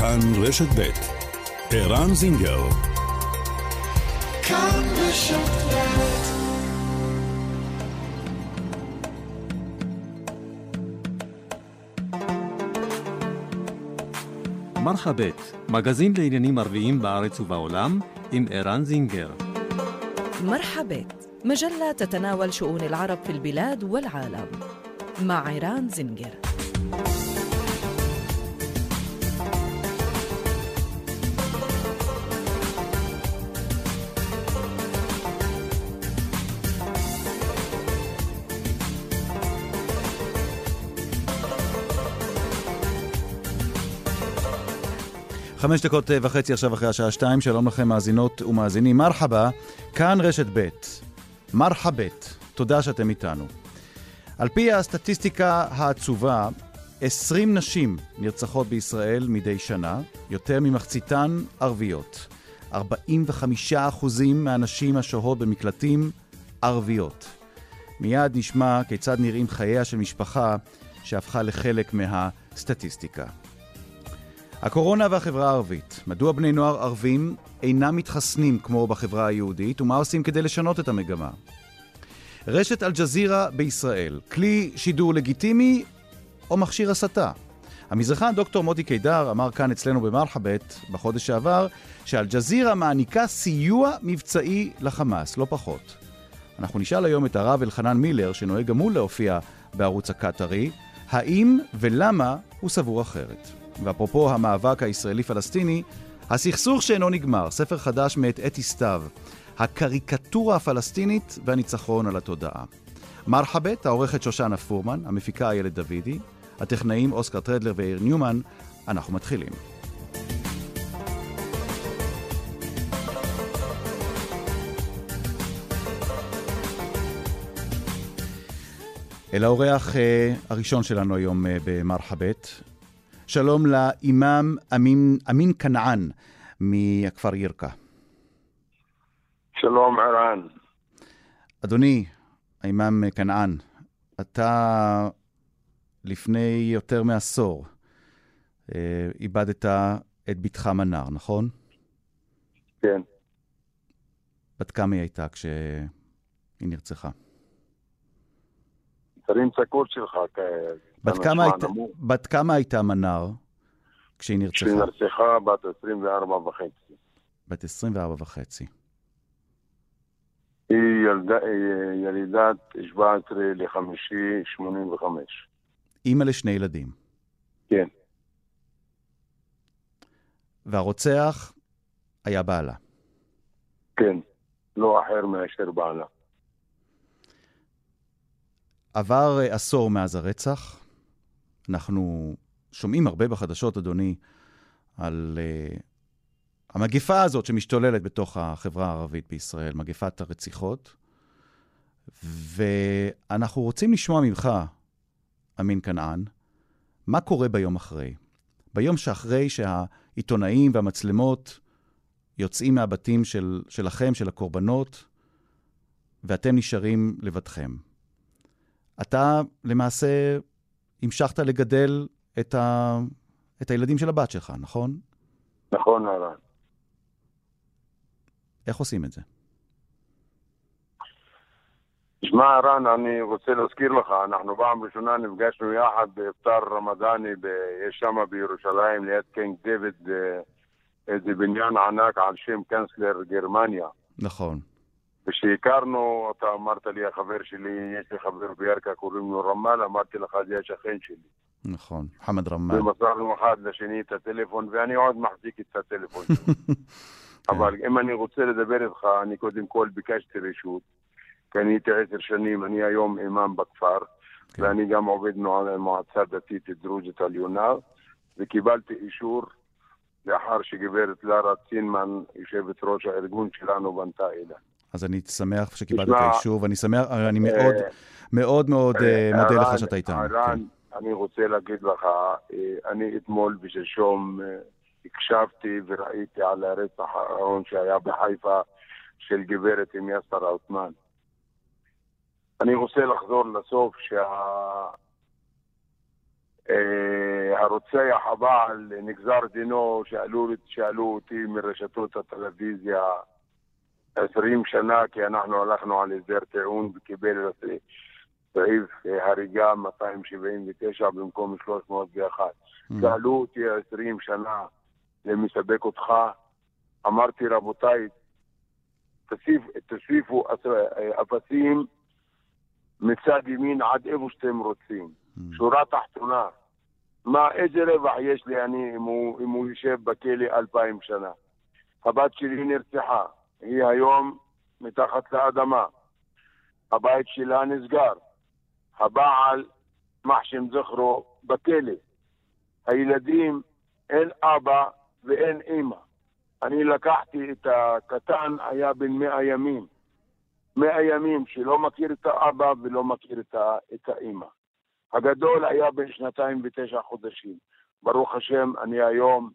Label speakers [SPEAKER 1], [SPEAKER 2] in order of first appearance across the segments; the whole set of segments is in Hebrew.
[SPEAKER 1] כאן רשת ב' ערן זינגר כאן רשת
[SPEAKER 2] מרחבת, מגזין לעניינים ערביים בארץ ובעולם, עם ערן זינגר.
[SPEAKER 3] مرحبت مجلة تتناول شؤون العرب في البلاد والعالم مع عيران زنجر
[SPEAKER 4] חמש דקות וחצי עכשיו אחרי השעה שתיים, שלום לכם מאזינות ומאזינים. מרחבה, כאן רשת ב', מרחבת, תודה שאתם איתנו. על פי הסטטיסטיקה העצובה, 20 נשים נרצחות בישראל מדי שנה, יותר ממחציתן ערביות. 45% מהנשים השוהות במקלטים ערביות. מיד נשמע כיצד נראים חייה של משפחה שהפכה לחלק מהסטטיסטיקה. הקורונה והחברה הערבית. מדוע בני נוער ערבים אינם מתחסנים כמו בחברה היהודית, ומה עושים כדי לשנות את המגמה? רשת אל-ג'זירה בישראל, כלי שידור לגיטימי או מכשיר הסתה? המזרחן דוקטור מוטי קידר אמר כאן אצלנו במרחבת בחודש שעבר שאל-ג'זירה מעניקה סיוע מבצעי לחמאס, לא פחות. אנחנו נשאל היום את הרב אלחנן מילר, שנוהג גם הוא להופיע בערוץ הקטארי, האם ולמה הוא סבור אחרת. ואפרופו המאבק הישראלי-פלסטיני, הסכסוך שאינו נגמר, ספר חדש מאת אתי סתיו, הקריקטורה הפלסטינית והניצחון על התודעה. מרחבת, העורכת שושנה פורמן, המפיקה איילת דוידי, הטכנאים אוסקר טרדלר ואיר ניומן, אנחנו מתחילים. אל האורח אה, הראשון שלנו היום אה, במרחבת, שלום לאימאם אמין, אמין כנען מהכפר ירקה.
[SPEAKER 5] שלום ערן.
[SPEAKER 4] אדוני, האימאם כנען, אתה לפני יותר מעשור אה, איבדת את בתך מנר, נכון?
[SPEAKER 5] כן.
[SPEAKER 4] בת כמה היא הייתה כשהיא נרצחה?
[SPEAKER 5] תרים את הקול שלך.
[SPEAKER 4] בת כמה, היית, בת כמה הייתה מנר כשהיא נרצחה?
[SPEAKER 5] כשהיא נרצחה בת 24 וחצי.
[SPEAKER 4] בת 24 וחצי.
[SPEAKER 5] היא ילדה, ילידת 17 לחמישי 85.
[SPEAKER 4] אימא לשני ילדים.
[SPEAKER 5] כן.
[SPEAKER 4] והרוצח היה בעלה.
[SPEAKER 5] כן, לא אחר מאשר בעלה.
[SPEAKER 4] עבר עשור מאז הרצח. אנחנו שומעים הרבה בחדשות, אדוני, על uh, המגפה הזאת שמשתוללת בתוך החברה הערבית בישראל, מגפת הרציחות. ואנחנו רוצים לשמוע ממך, אמין כנען, מה קורה ביום אחרי? ביום שאחרי שהעיתונאים והמצלמות יוצאים מהבתים של, שלכם, של הקורבנות, ואתם נשארים לבדכם. אתה למעשה המשכת לגדל את, ה... את הילדים של הבת שלך, נכון?
[SPEAKER 5] נכון, הרן.
[SPEAKER 4] איך עושים את זה?
[SPEAKER 5] תשמע, רן, אני רוצה להזכיר לך, אנחנו פעם ראשונה נפגשנו יחד באפטר רמדאני, ב... יש שם בירושלים, ליד קינג דיוויד, אה, איזה בניין ענק על שם קאנצלר גרמניה.
[SPEAKER 4] נכון.
[SPEAKER 5] וכשהכרנו, אתה אמרת לי, החבר שלי, יש לי חבר בירכא, קוראים לו רמאל, אמרתי לך, זה השכן שלי.
[SPEAKER 4] נכון, חמד רמאל.
[SPEAKER 5] ומסרנו אחד לשני את הטלפון, ואני עוד מחזיק את הטלפון שלי. אבל אם אני רוצה לדבר איתך, אני קודם כל ביקשתי רשות, כי אני הייתי עשר שנים, אני היום אימאם בכפר, כן. ואני גם עובד מועצה דתית דרוזית עליונה, וקיבלתי אישור לאחר שגברת לארה צינמן, יושבת ראש הארגון שלנו, בנתה אליי.
[SPEAKER 4] אז אני שמח שקיבלת את האישור, ואני שמח, אני מאוד, מאוד מאוד מודה לך שאתה איתנו.
[SPEAKER 5] כן. אני רוצה להגיד לך, אני אתמול ושלשום הקשבתי וראיתי על הרצח האחרון שהיה בחיפה של גברת עם יאסר עותמן. אני רוצה לחזור לסוף שה... אה, הרוצח הבעל נגזר דינו, שאלו, שאלו אותי מרשתות הטלוויזיה 20 שנה, כי אנחנו הלכנו על הסדר טיעון וקיבל סעיף הריגה 279 במקום 301. שאלו אותי 20 שנה, זה מספק אותך? אמרתי, רבותיי, תוסיף, תוסיפו אפסים מצד ימין עד איפה שאתם רוצים. שורה תחתונה, מה, איזה רווח יש לי אני אם הוא, אם הוא יושב בכלא אלפיים שנה? הבת שלי נרצחה, היא היום מתחת לאדמה. הבית שלה נסגר. הבעל, מחשם זכרו, בכלא. הילדים, אין אבא ואין אימא. אני לקחתי את הקטן, היה בן מאה ימים. מאה ימים שלא מכיר את האבא ולא מכיר את האימא. הגדול היה בן שנתיים ותשע חודשים. ברוך השם, אני היום,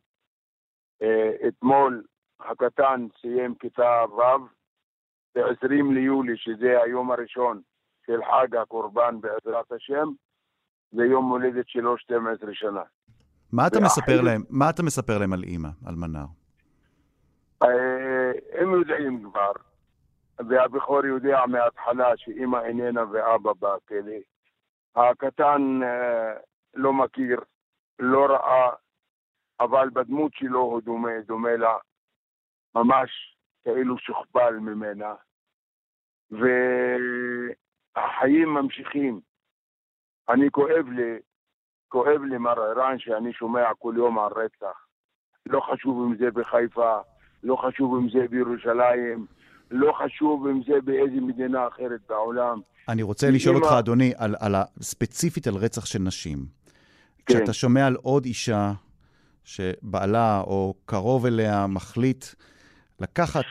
[SPEAKER 5] אה, אתמול הקטן סיים כיתה ו', ב-20 ליולי, שזה היום הראשון של חג הקורבן בעזרת השם, זה יום הולדת שלו 12 שנה.
[SPEAKER 4] מה אתה מספר להם, מה אתה מספר להם על אימא, על מנר?
[SPEAKER 5] אה, הם יודעים כבר, והבכור יודע מההתחלה שאימא איננה ואבא בכלא. הקטן אה, לא מכיר, לא ראה, אבל בדמות שלו הוא דומה, דומה לה, ממש כאילו שוכפל ממנה. והחיים ממשיכים. אני כואב לי, כואב לי מר ערן שאני שומע כל יום על רצח. לא חשוב אם זה בחיפה, לא חשוב אם זה בירושלים, לא חשוב אם זה באיזה מדינה אחרת בעולם.
[SPEAKER 4] אני רוצה לשאול אותך, אדוני, על, על, ספציפית על רצח של נשים. כן. כשאתה שומע על עוד אישה שבעלה או קרוב אליה מחליט לקחת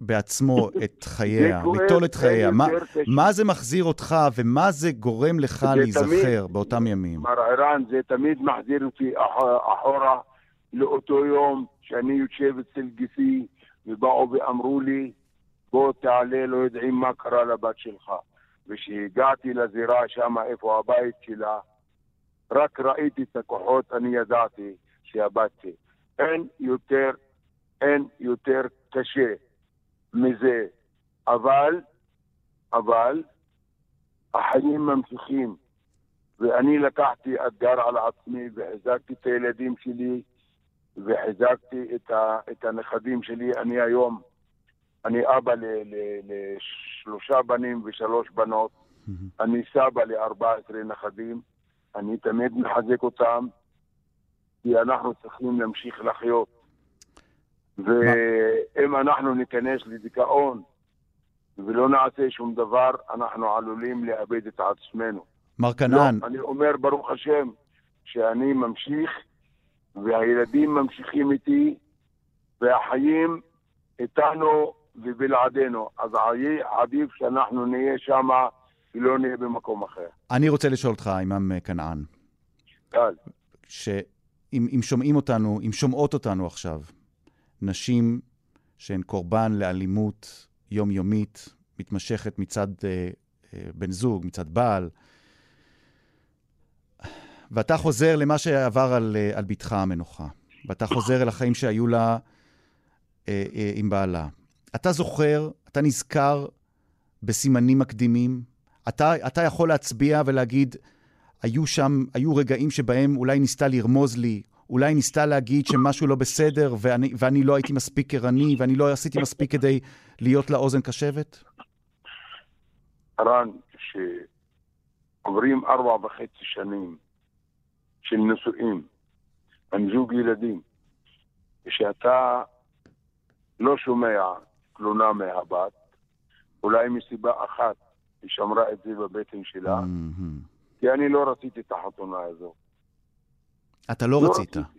[SPEAKER 4] בעצמו את חייה, ליטול את חייה, מה, מה זה מחזיר אותך ומה זה גורם לך להיזכר תמיד, באותם ימים?
[SPEAKER 5] מר ערן, זה תמיד מחזיר אותי אחורה לאותו יום שאני יושב אצל גיסי ובאו ואמרו לי, בוא תעלה, לא יודעים מה קרה לבת שלך. וכשהגעתי לזירה שם, איפה הבית שלה, רק ראיתי את הכוחות, אני ידעתי שאבדתי. אין יותר, אין יותר קשה מזה. אבל, אבל, החיים ממשיכים. ואני לקחתי אתגר על עצמי וחיזקתי את הילדים שלי וחיזקתי את, ה, את הנכדים שלי. אני היום אני אבא לשלושה בנים ושלוש בנות, אני סבא ל-14 נכדים, אני תמיד מחזק אותם, כי אנחנו צריכים להמשיך לחיות. ואם אנחנו ניכנס לדיכאון ולא נעשה שום דבר, אנחנו עלולים לאבד את עצמנו.
[SPEAKER 4] מר כנען.
[SPEAKER 5] לא, אני אומר, ברוך השם, שאני ממשיך, והילדים ממשיכים איתי, והחיים איתנו ובלעדינו. אז עדיף שאנחנו נהיה שם ולא נהיה במקום אחר.
[SPEAKER 4] אני רוצה לשאול אותך, אימאם כנען.
[SPEAKER 5] קל.
[SPEAKER 4] שאם אם שומעים אותנו, אם שומעות אותנו עכשיו, נשים שהן קורבן לאלימות יומיומית, מתמשכת מצד אה, אה, בן זוג, מצד בעל, ואתה חוזר למה שעבר על, אה, על בתך המנוחה, ואתה חוזר אל החיים שהיו לה אה, אה, עם בעלה. אתה זוכר, אתה נזכר בסימנים מקדימים? אתה, אתה יכול להצביע ולהגיד, היו שם, היו רגעים שבהם אולי ניסתה לרמוז לי, אולי ניסתה להגיד שמשהו לא בסדר, ואני, ואני לא הייתי מספיק ערני, ואני לא עשיתי מספיק כדי להיות לה אוזן קשבת?
[SPEAKER 5] רן, כשעוברים ארבע וחצי שנים של נישואים עם זוג ילדים, ושאתה לא שומע תלונה מהבת, אולי מסיבה אחת היא שמרה את זה בבטן שלה, mm-hmm. כי אני לא רציתי את החתונה הזו.
[SPEAKER 4] אתה לא, לא רצית? רציתי.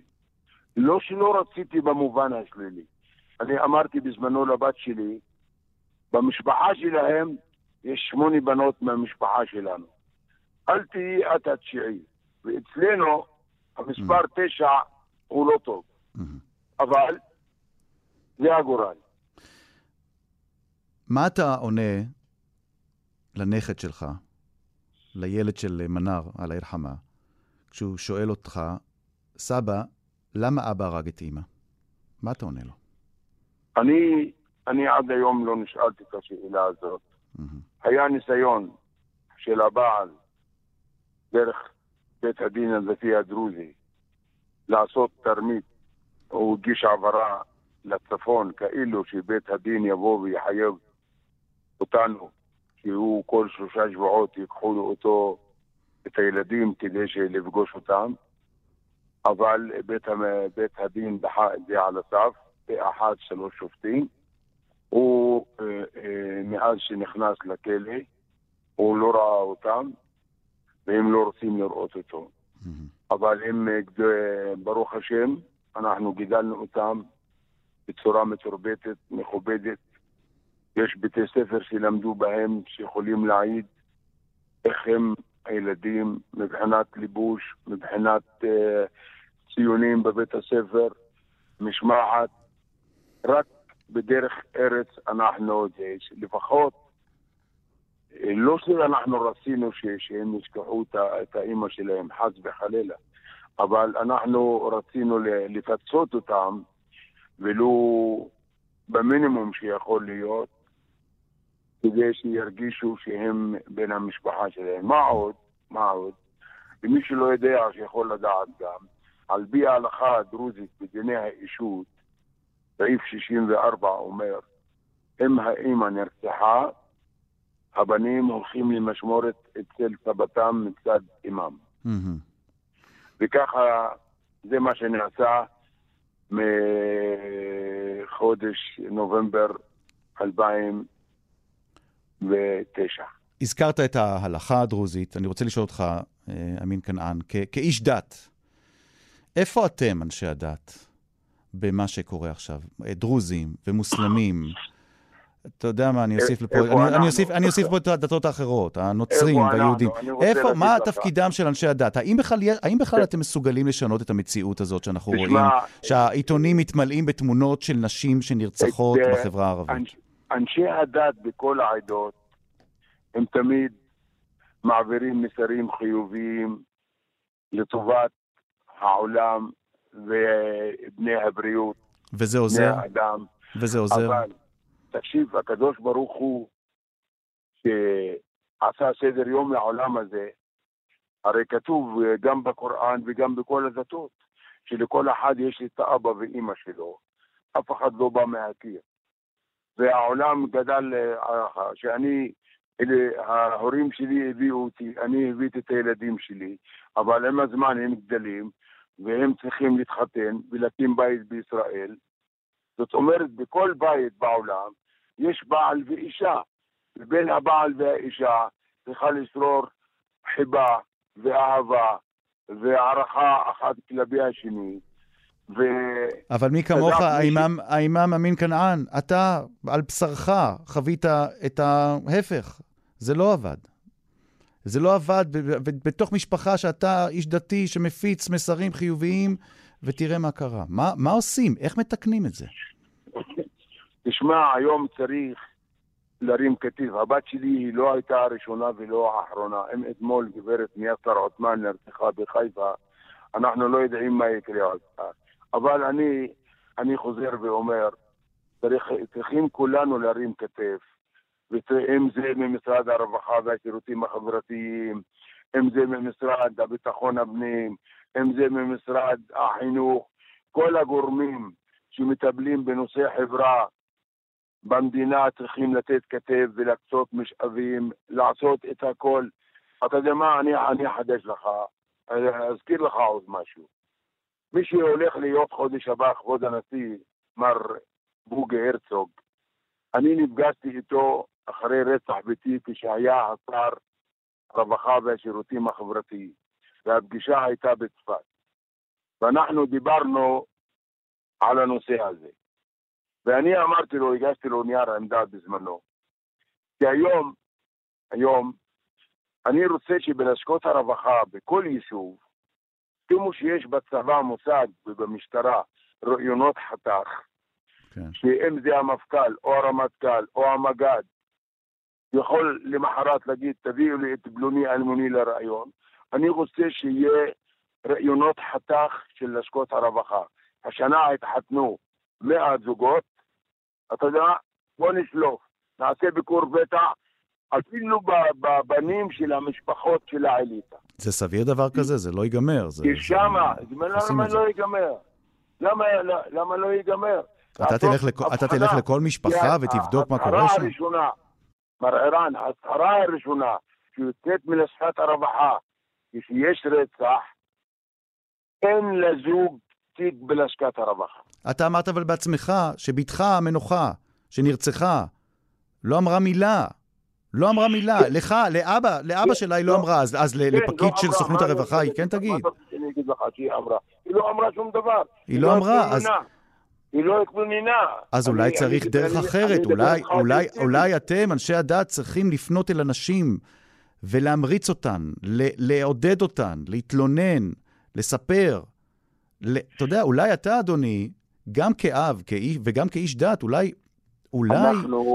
[SPEAKER 5] לא שלא רציתי במובן השלילי. אני אמרתי בזמנו לבת שלי, במשפחה שלהם יש שמונה בנות מהמשפחה שלנו. אל תהיי את התשיעי. ואצלנו המספר mm. תשע הוא לא טוב. Mm-hmm. אבל זה הגורל.
[SPEAKER 4] מה אתה עונה לנכד שלך, לילד של מנר, על העיר חמה, כשהוא שואל אותך, סבא, למה אבא הרג את אימא? מה אתה עונה לו?
[SPEAKER 5] אני, אני עד היום לא נשאלתי את השאלה הזאת. היה ניסיון של הבעל דרך בית הדין הדתי הדרוזי לעשות תרמית, הוא הגיש העברה לצפון, כאילו שבית הדין יבוא ויחייב אותנו, שהוא כל שלושה שבועות ייקחו אותו, את הילדים, כדי לפגוש אותם, אבל בית, בית הדין דחה את זה על הסף, באחד שלוש שופטים. הוא, אה, אה, מאז שנכנס לכלא, הוא לא ראה אותם, והם לא רוצים לראות אותו. אבל הם, אה, ברוך השם, אנחנו גידלנו אותם בצורה מתורבתת, מכובדת. יש בתי ספר שלמדו בהם, שיכולים להעיד איך הם הילדים מבחינת ליבוש, מבחינת uh, ציונים בבית הספר, משמעת. רק בדרך ארץ אנחנו, לפחות, אה, לא שאנחנו רצינו ש, שהם ישכחו את האימא שלהם, חס וחלילה, אבל אנחנו רצינו לפצות אותם, ולו במינימום שיכול להיות, כדי שירגישו שהם בין המשפחה שלהם. מה עוד? מה עוד? ומי שלא יודע, שיכול לדעת גם, על פי ההלכה הדרוזית בדיני האישות, סעיף 64 אומר, אם האימא נרצחה, הבנים הולכים למשמורת אצל סבתם מצד אימם. Mm-hmm. וככה זה מה שנעשה מחודש נובמבר 2009.
[SPEAKER 4] הזכרת את ההלכה הדרוזית, אני רוצה לשאול אותך, אה, אמין כנען, כאיש דת, איפה אתם, אנשי הדת, במה שקורה עכשיו? אה, דרוזים ומוסלמים. אתה יודע מה, אני אוסיף לפה, אני, אני, אוסיף, אני אוסיף פה את הדתות האחרות, הנוצרים והיהודים. איפה, מה תפקידם של אנשי הדת? האם בכלל, האם בכלל אתם מסוגלים לשנות את המציאות הזאת שאנחנו תשמע, רואים, שהעיתונים מתמלאים בתמונות של נשים שנרצחות את, בחברה הערבית? אנש,
[SPEAKER 5] אנשי הדת בכל העדות, הם תמיד מעבירים מסרים חיוביים לטובת העולם ובני הבריאות.
[SPEAKER 4] וזה עוזר?
[SPEAKER 5] בני האדם.
[SPEAKER 4] וזה עוזר?
[SPEAKER 5] אבל, תקשיב, הקדוש ברוך הוא, שעשה סדר יום לעולם הזה, הרי כתוב גם בקוראן וגם בכל הדתות, שלכל אחד יש את האבא ואימא שלו, אף אחד לא בא מהקיר. והעולם גדל, אה, שאני, אלה, ההורים שלי הביאו אותי, אני הבאתי את הילדים שלי, אבל עם הזמן הם גדלים, והם צריכים להתחתן ולהקים בית בישראל. זאת אומרת, בכל בית בעולם יש בעל ואישה, ובין הבעל והאישה צריכה לשרור חיבה ואהבה והערכה אחת כלפי השני. ו...
[SPEAKER 4] אבל מי כמוך, האימאם. האימאם אמין כנען, אתה על בשרך חווית את ההפך. זה לא עבד. זה לא עבד בתוך משפחה שאתה איש דתי שמפיץ מסרים חיוביים, ותראה מה קרה. מה, מה עושים? איך מתקנים את זה?
[SPEAKER 5] תשמע, היום צריך להרים כתיב. הבת שלי היא לא הייתה הראשונה ולא האחרונה. אם אתמול גברת מיאסר עותמן נרצחה בחיפה, אנחנו לא יודעים מה יקרה עוד. אבל אני, אני חוזר ואומר, צריך, צריכים כולנו להרים כתף, אם זה ממשרד הרווחה והשירותים החברתיים, אם זה ממשרד הביטחון הפנים, אם זה ממשרד החינוך, כל הגורמים שמטפלים בנושא חברה במדינה צריכים לתת כתף ולהקצות משאבים, לעשות את הכל. אתה יודע מה, אני, אני אחדש לך, אזכיר לך עוד משהו. מי שהולך להיות חודש הבא, כבוד הנשיא, מר בוגי הרצוג, אני נפגשתי איתו אחרי רצח ביתי כשהיה השר הרווחה והשירותים החברתיים, והפגישה הייתה בצפת. ואנחנו דיברנו על הנושא הזה. ואני אמרתי לו, הגשתי לו נייר עמדה בזמנו, כי היום, היום, אני רוצה שבלשכות הרווחה בכל יישוב, כמו שיש בצבא מושג ובמשטרה ראיונות חתך, כן. שאם זה המפכ"ל או הרמטכ"ל או המג"ד יכול למחרת להגיד, תביאו לי את פלוני אלמוני לרעיון, אני רוצה שיהיה ראיונות חתך של לשכות הרווחה. השנה התחתנו 100 זוגות, אתה יודע, בוא נשלוף, נעשה ביקור פתע, אפילו בבנים של המשפחות של האליטה.
[SPEAKER 4] זה סביר דבר כזה? זה לא ייגמר. זה,
[SPEAKER 5] כי שמה, למה. לא ייגמר? למה, למה לא ייגמר?
[SPEAKER 4] אתה תלך, לכ... אתה תלך. לכל משפחה ותבדוק מה
[SPEAKER 5] ההצהרה
[SPEAKER 4] קורה שם?
[SPEAKER 5] הראשונה, מר ערן, ההצהרה הראשונה שיוצאת מלשכת הרווחה, כשיש רצח, אין לזוג תיק בלשכת הרווחה.
[SPEAKER 4] אתה אמרת אבל בעצמך שבתך המנוחה, שנרצחה, לא אמרה מילה. לא אמרה מילה. לך, לאבא, לאבא שלה היא לא
[SPEAKER 5] לא.
[SPEAKER 4] אמרה, אז,
[SPEAKER 5] כן,
[SPEAKER 4] לפקיד
[SPEAKER 5] לא
[SPEAKER 4] של סוכנות הרווחה
[SPEAKER 5] אני-
[SPEAKER 4] היא כן תגיד.
[SPEAKER 5] שאני אגיד לך שהיא אמרה? היא לא אמרה שום דבר.
[SPEAKER 4] היא לא אמרה, אז-.
[SPEAKER 5] היא לא התלוננה.
[SPEAKER 4] אז
[SPEAKER 5] אני-
[SPEAKER 4] אולי צריך
[SPEAKER 5] אני-
[SPEAKER 4] דרך
[SPEAKER 5] אני-
[SPEAKER 4] אחרת,
[SPEAKER 5] אני
[SPEAKER 4] אולי, אולי. אולי אתם, אנשי הדת, צריכים לפנות אל אנשים ולהמריץ אותן, ל- לעודד אותן, להתלונן, לספר. ל- אתה יודע, אולי אתה, אדוני, גם כאב כאיש, וגם כאיש דת, אולי, אולי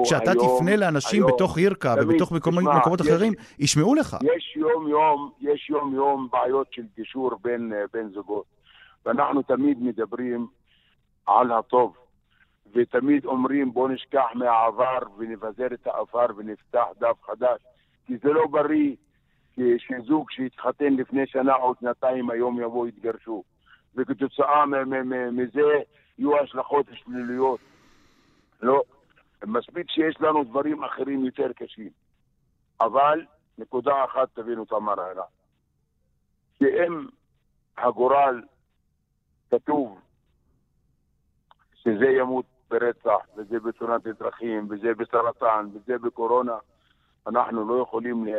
[SPEAKER 4] כשאתה
[SPEAKER 5] היום-
[SPEAKER 4] תפנה לאנשים
[SPEAKER 5] היום-
[SPEAKER 4] בתוך ירקה ובתוך מקומות,
[SPEAKER 5] תשמע,
[SPEAKER 4] מקומות
[SPEAKER 5] יש-
[SPEAKER 4] אחרים, ישמעו לך.
[SPEAKER 5] יש יום-יום, יש יום-יום בעיות של גישור בין, אה, בין זוגות. ואנחנו תמיד מדברים על הטוב, ותמיד אומרים בוא נשכח מהעבר ונבזר את העבר ונפתח דף חדש. כי זה לא בריא שזוג שהתחתן לפני שנה או שנתיים היום יבואו יתגרשו. וכתוצאה מזה יהיו השלכות שליליות. לא, מספיק שיש לנו דברים אחרים יותר קשים. אבל נקודה אחת תבינו תמר הערה. שאם הגורל כתוב שזה ימות ברצח, וזה בתאונת דרכים, וזה בסרטן, וזה בקורונה, אנחנו לא יכולים ל-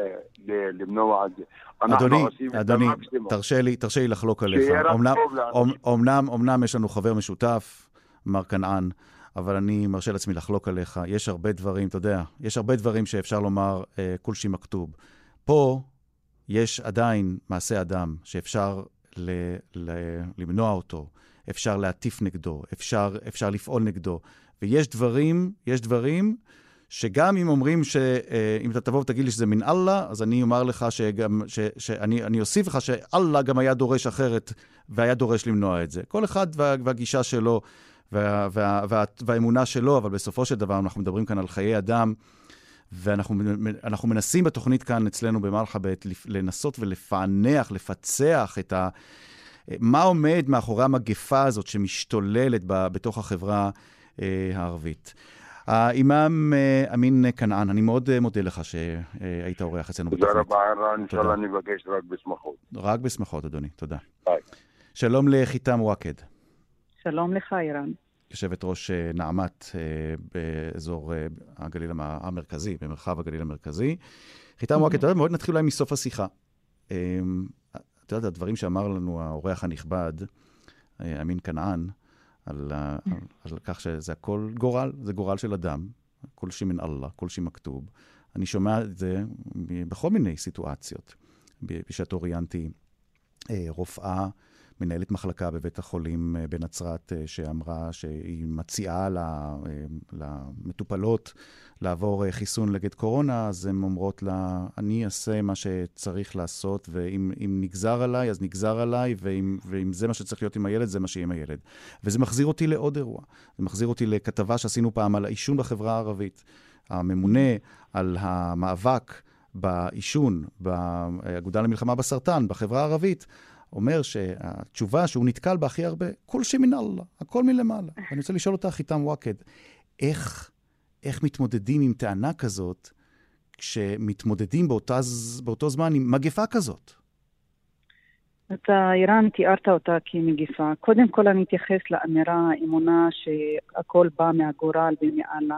[SPEAKER 5] ל- למנוע את זה. אנחנו
[SPEAKER 4] אדוני,
[SPEAKER 5] עושים את
[SPEAKER 4] אדוני,
[SPEAKER 5] המקסימום.
[SPEAKER 4] תרשה לי, תרשה לי לחלוק עליך.
[SPEAKER 5] שיהיה רק טוב לאנשים.
[SPEAKER 4] אומ- אומנם, אומנם יש לנו חבר משותף, מר כנען, אבל אני מרשה לעצמי לחלוק עליך. יש הרבה דברים, אתה יודע, יש הרבה דברים שאפשר לומר אה, כולשי מכתוב. פה יש עדיין מעשה אדם שאפשר ל, ל, למנוע אותו, אפשר להטיף נגדו, אפשר, אפשר לפעול נגדו. ויש דברים, יש דברים שגם אם אומרים שאם אתה תבוא ותגיד לי שזה מן אללה, אז אני אומר לך שגם, ש, שאני אני אוסיף לך שאללה גם היה דורש אחרת והיה דורש למנוע את זה. כל אחד וה, והגישה שלו וה, וה, וה, והאמונה שלו, אבל בסופו של דבר אנחנו מדברים כאן על חיי אדם, ואנחנו אנחנו מנסים בתוכנית כאן אצלנו במרחבת לפ- לנסות ולפענח, לפצח את ה... מה עומד מאחורי המגפה הזאת שמשתוללת ב, בתוך החברה אה, הערבית. האימאם אה, אמין כנען, אני מאוד אה, מודה לך שהיית אורח אצלנו
[SPEAKER 5] תודה
[SPEAKER 4] בתוכנית.
[SPEAKER 5] רבה, ערן,
[SPEAKER 4] תודה.
[SPEAKER 5] אינשאללה ניפגש רק בשמחות.
[SPEAKER 4] רק בשמחות, אדוני, תודה.
[SPEAKER 5] ביי.
[SPEAKER 4] שלום לחיתם וואקד,
[SPEAKER 6] שלום לך, אירן.
[SPEAKER 4] יושבת ראש נעמת באזור הגליל המ- המרכזי, במרחב הגליל המרכזי. חיתם וואקד, אתה יודע, מאוד נתחיל אולי מסוף השיחה. אה, אתה יודע, הדברים שאמר לנו האורח הנכבד, אה, אמין כנען, על, ה- על, על כך שזה הכל גורל, זה גורל של אדם, כל שמן אללה, כל שם מכתוב. אני שומע את זה בכל מיני סיטואציות. בשעתו ראיינתי אה, רופאה, מנהלת מחלקה בבית החולים אה, בנצרת, אה, שאמרה שהיא מציעה אה, למטופלות לעבור חיסון נגד קורונה, אז הן אומרות לה, אני אעשה מה שצריך לעשות, ואם אם נגזר עליי, אז נגזר עליי, ואם, ואם זה מה שצריך להיות עם הילד, זה מה שיהיה עם הילד. וזה מחזיר אותי לעוד אירוע. זה מחזיר אותי לכתבה שעשינו פעם על העישון בחברה הערבית. הממונה על המאבק בעישון, באגודה למלחמה בסרטן, בחברה הערבית, אומר שהתשובה שהוא נתקל בה הכי הרבה, כל שמן אללה, הכל מלמעלה. ואני רוצה לשאול אותך, חיתם וואקד, איך, איך מתמודדים עם טענה כזאת, כשמתמודדים באותה, באותו זמן עם מגפה כזאת?
[SPEAKER 6] אתה, איראן, תיארת אותה כמגיפה. קודם כל אני אתייחס לאמירה, האמונה שהכל בא מהגורל ומעלה.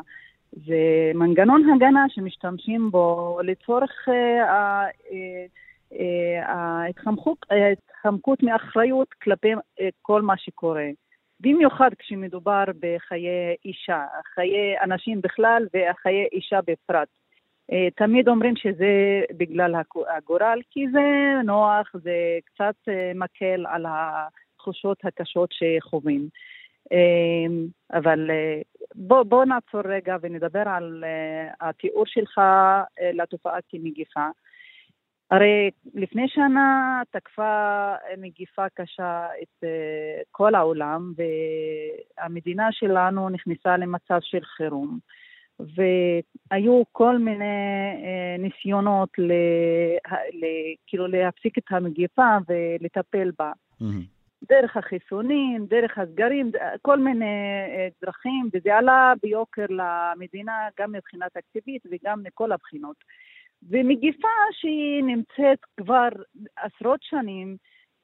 [SPEAKER 6] זה מנגנון הגנה שמשתמשים בו לצורך אה, אה, אה, ההתחמקות ההתחמקות מאחריות כלפי אה, כל מה שקורה. במיוחד כשמדובר בחיי אישה, חיי אנשים בכלל וחיי אישה בפרט. אה, תמיד אומרים שזה בגלל הגורל, כי זה נוח, זה קצת אה, מקל על התחושות הקשות שחווים. אה, אבל אה, בוא, בוא נעצור רגע ונדבר על אה, התיאור שלך אה, לתופעה כמגיפה. הרי לפני שנה תקפה מגיפה קשה את אה, כל העולם, והמדינה שלנו נכנסה למצב של חירום. והיו כל מיני אה, ניסיונות ל, ל, כאילו להפסיק את המגיפה ולטפל בה. Mm-hmm. דרך החיסונים, דרך הסגרים, כל מיני אה, דרכים, וזה עלה ביוקר למדינה גם מבחינה תקציבית וגם מכל הבחינות. ומגיפה שהיא נמצאת כבר עשרות שנים,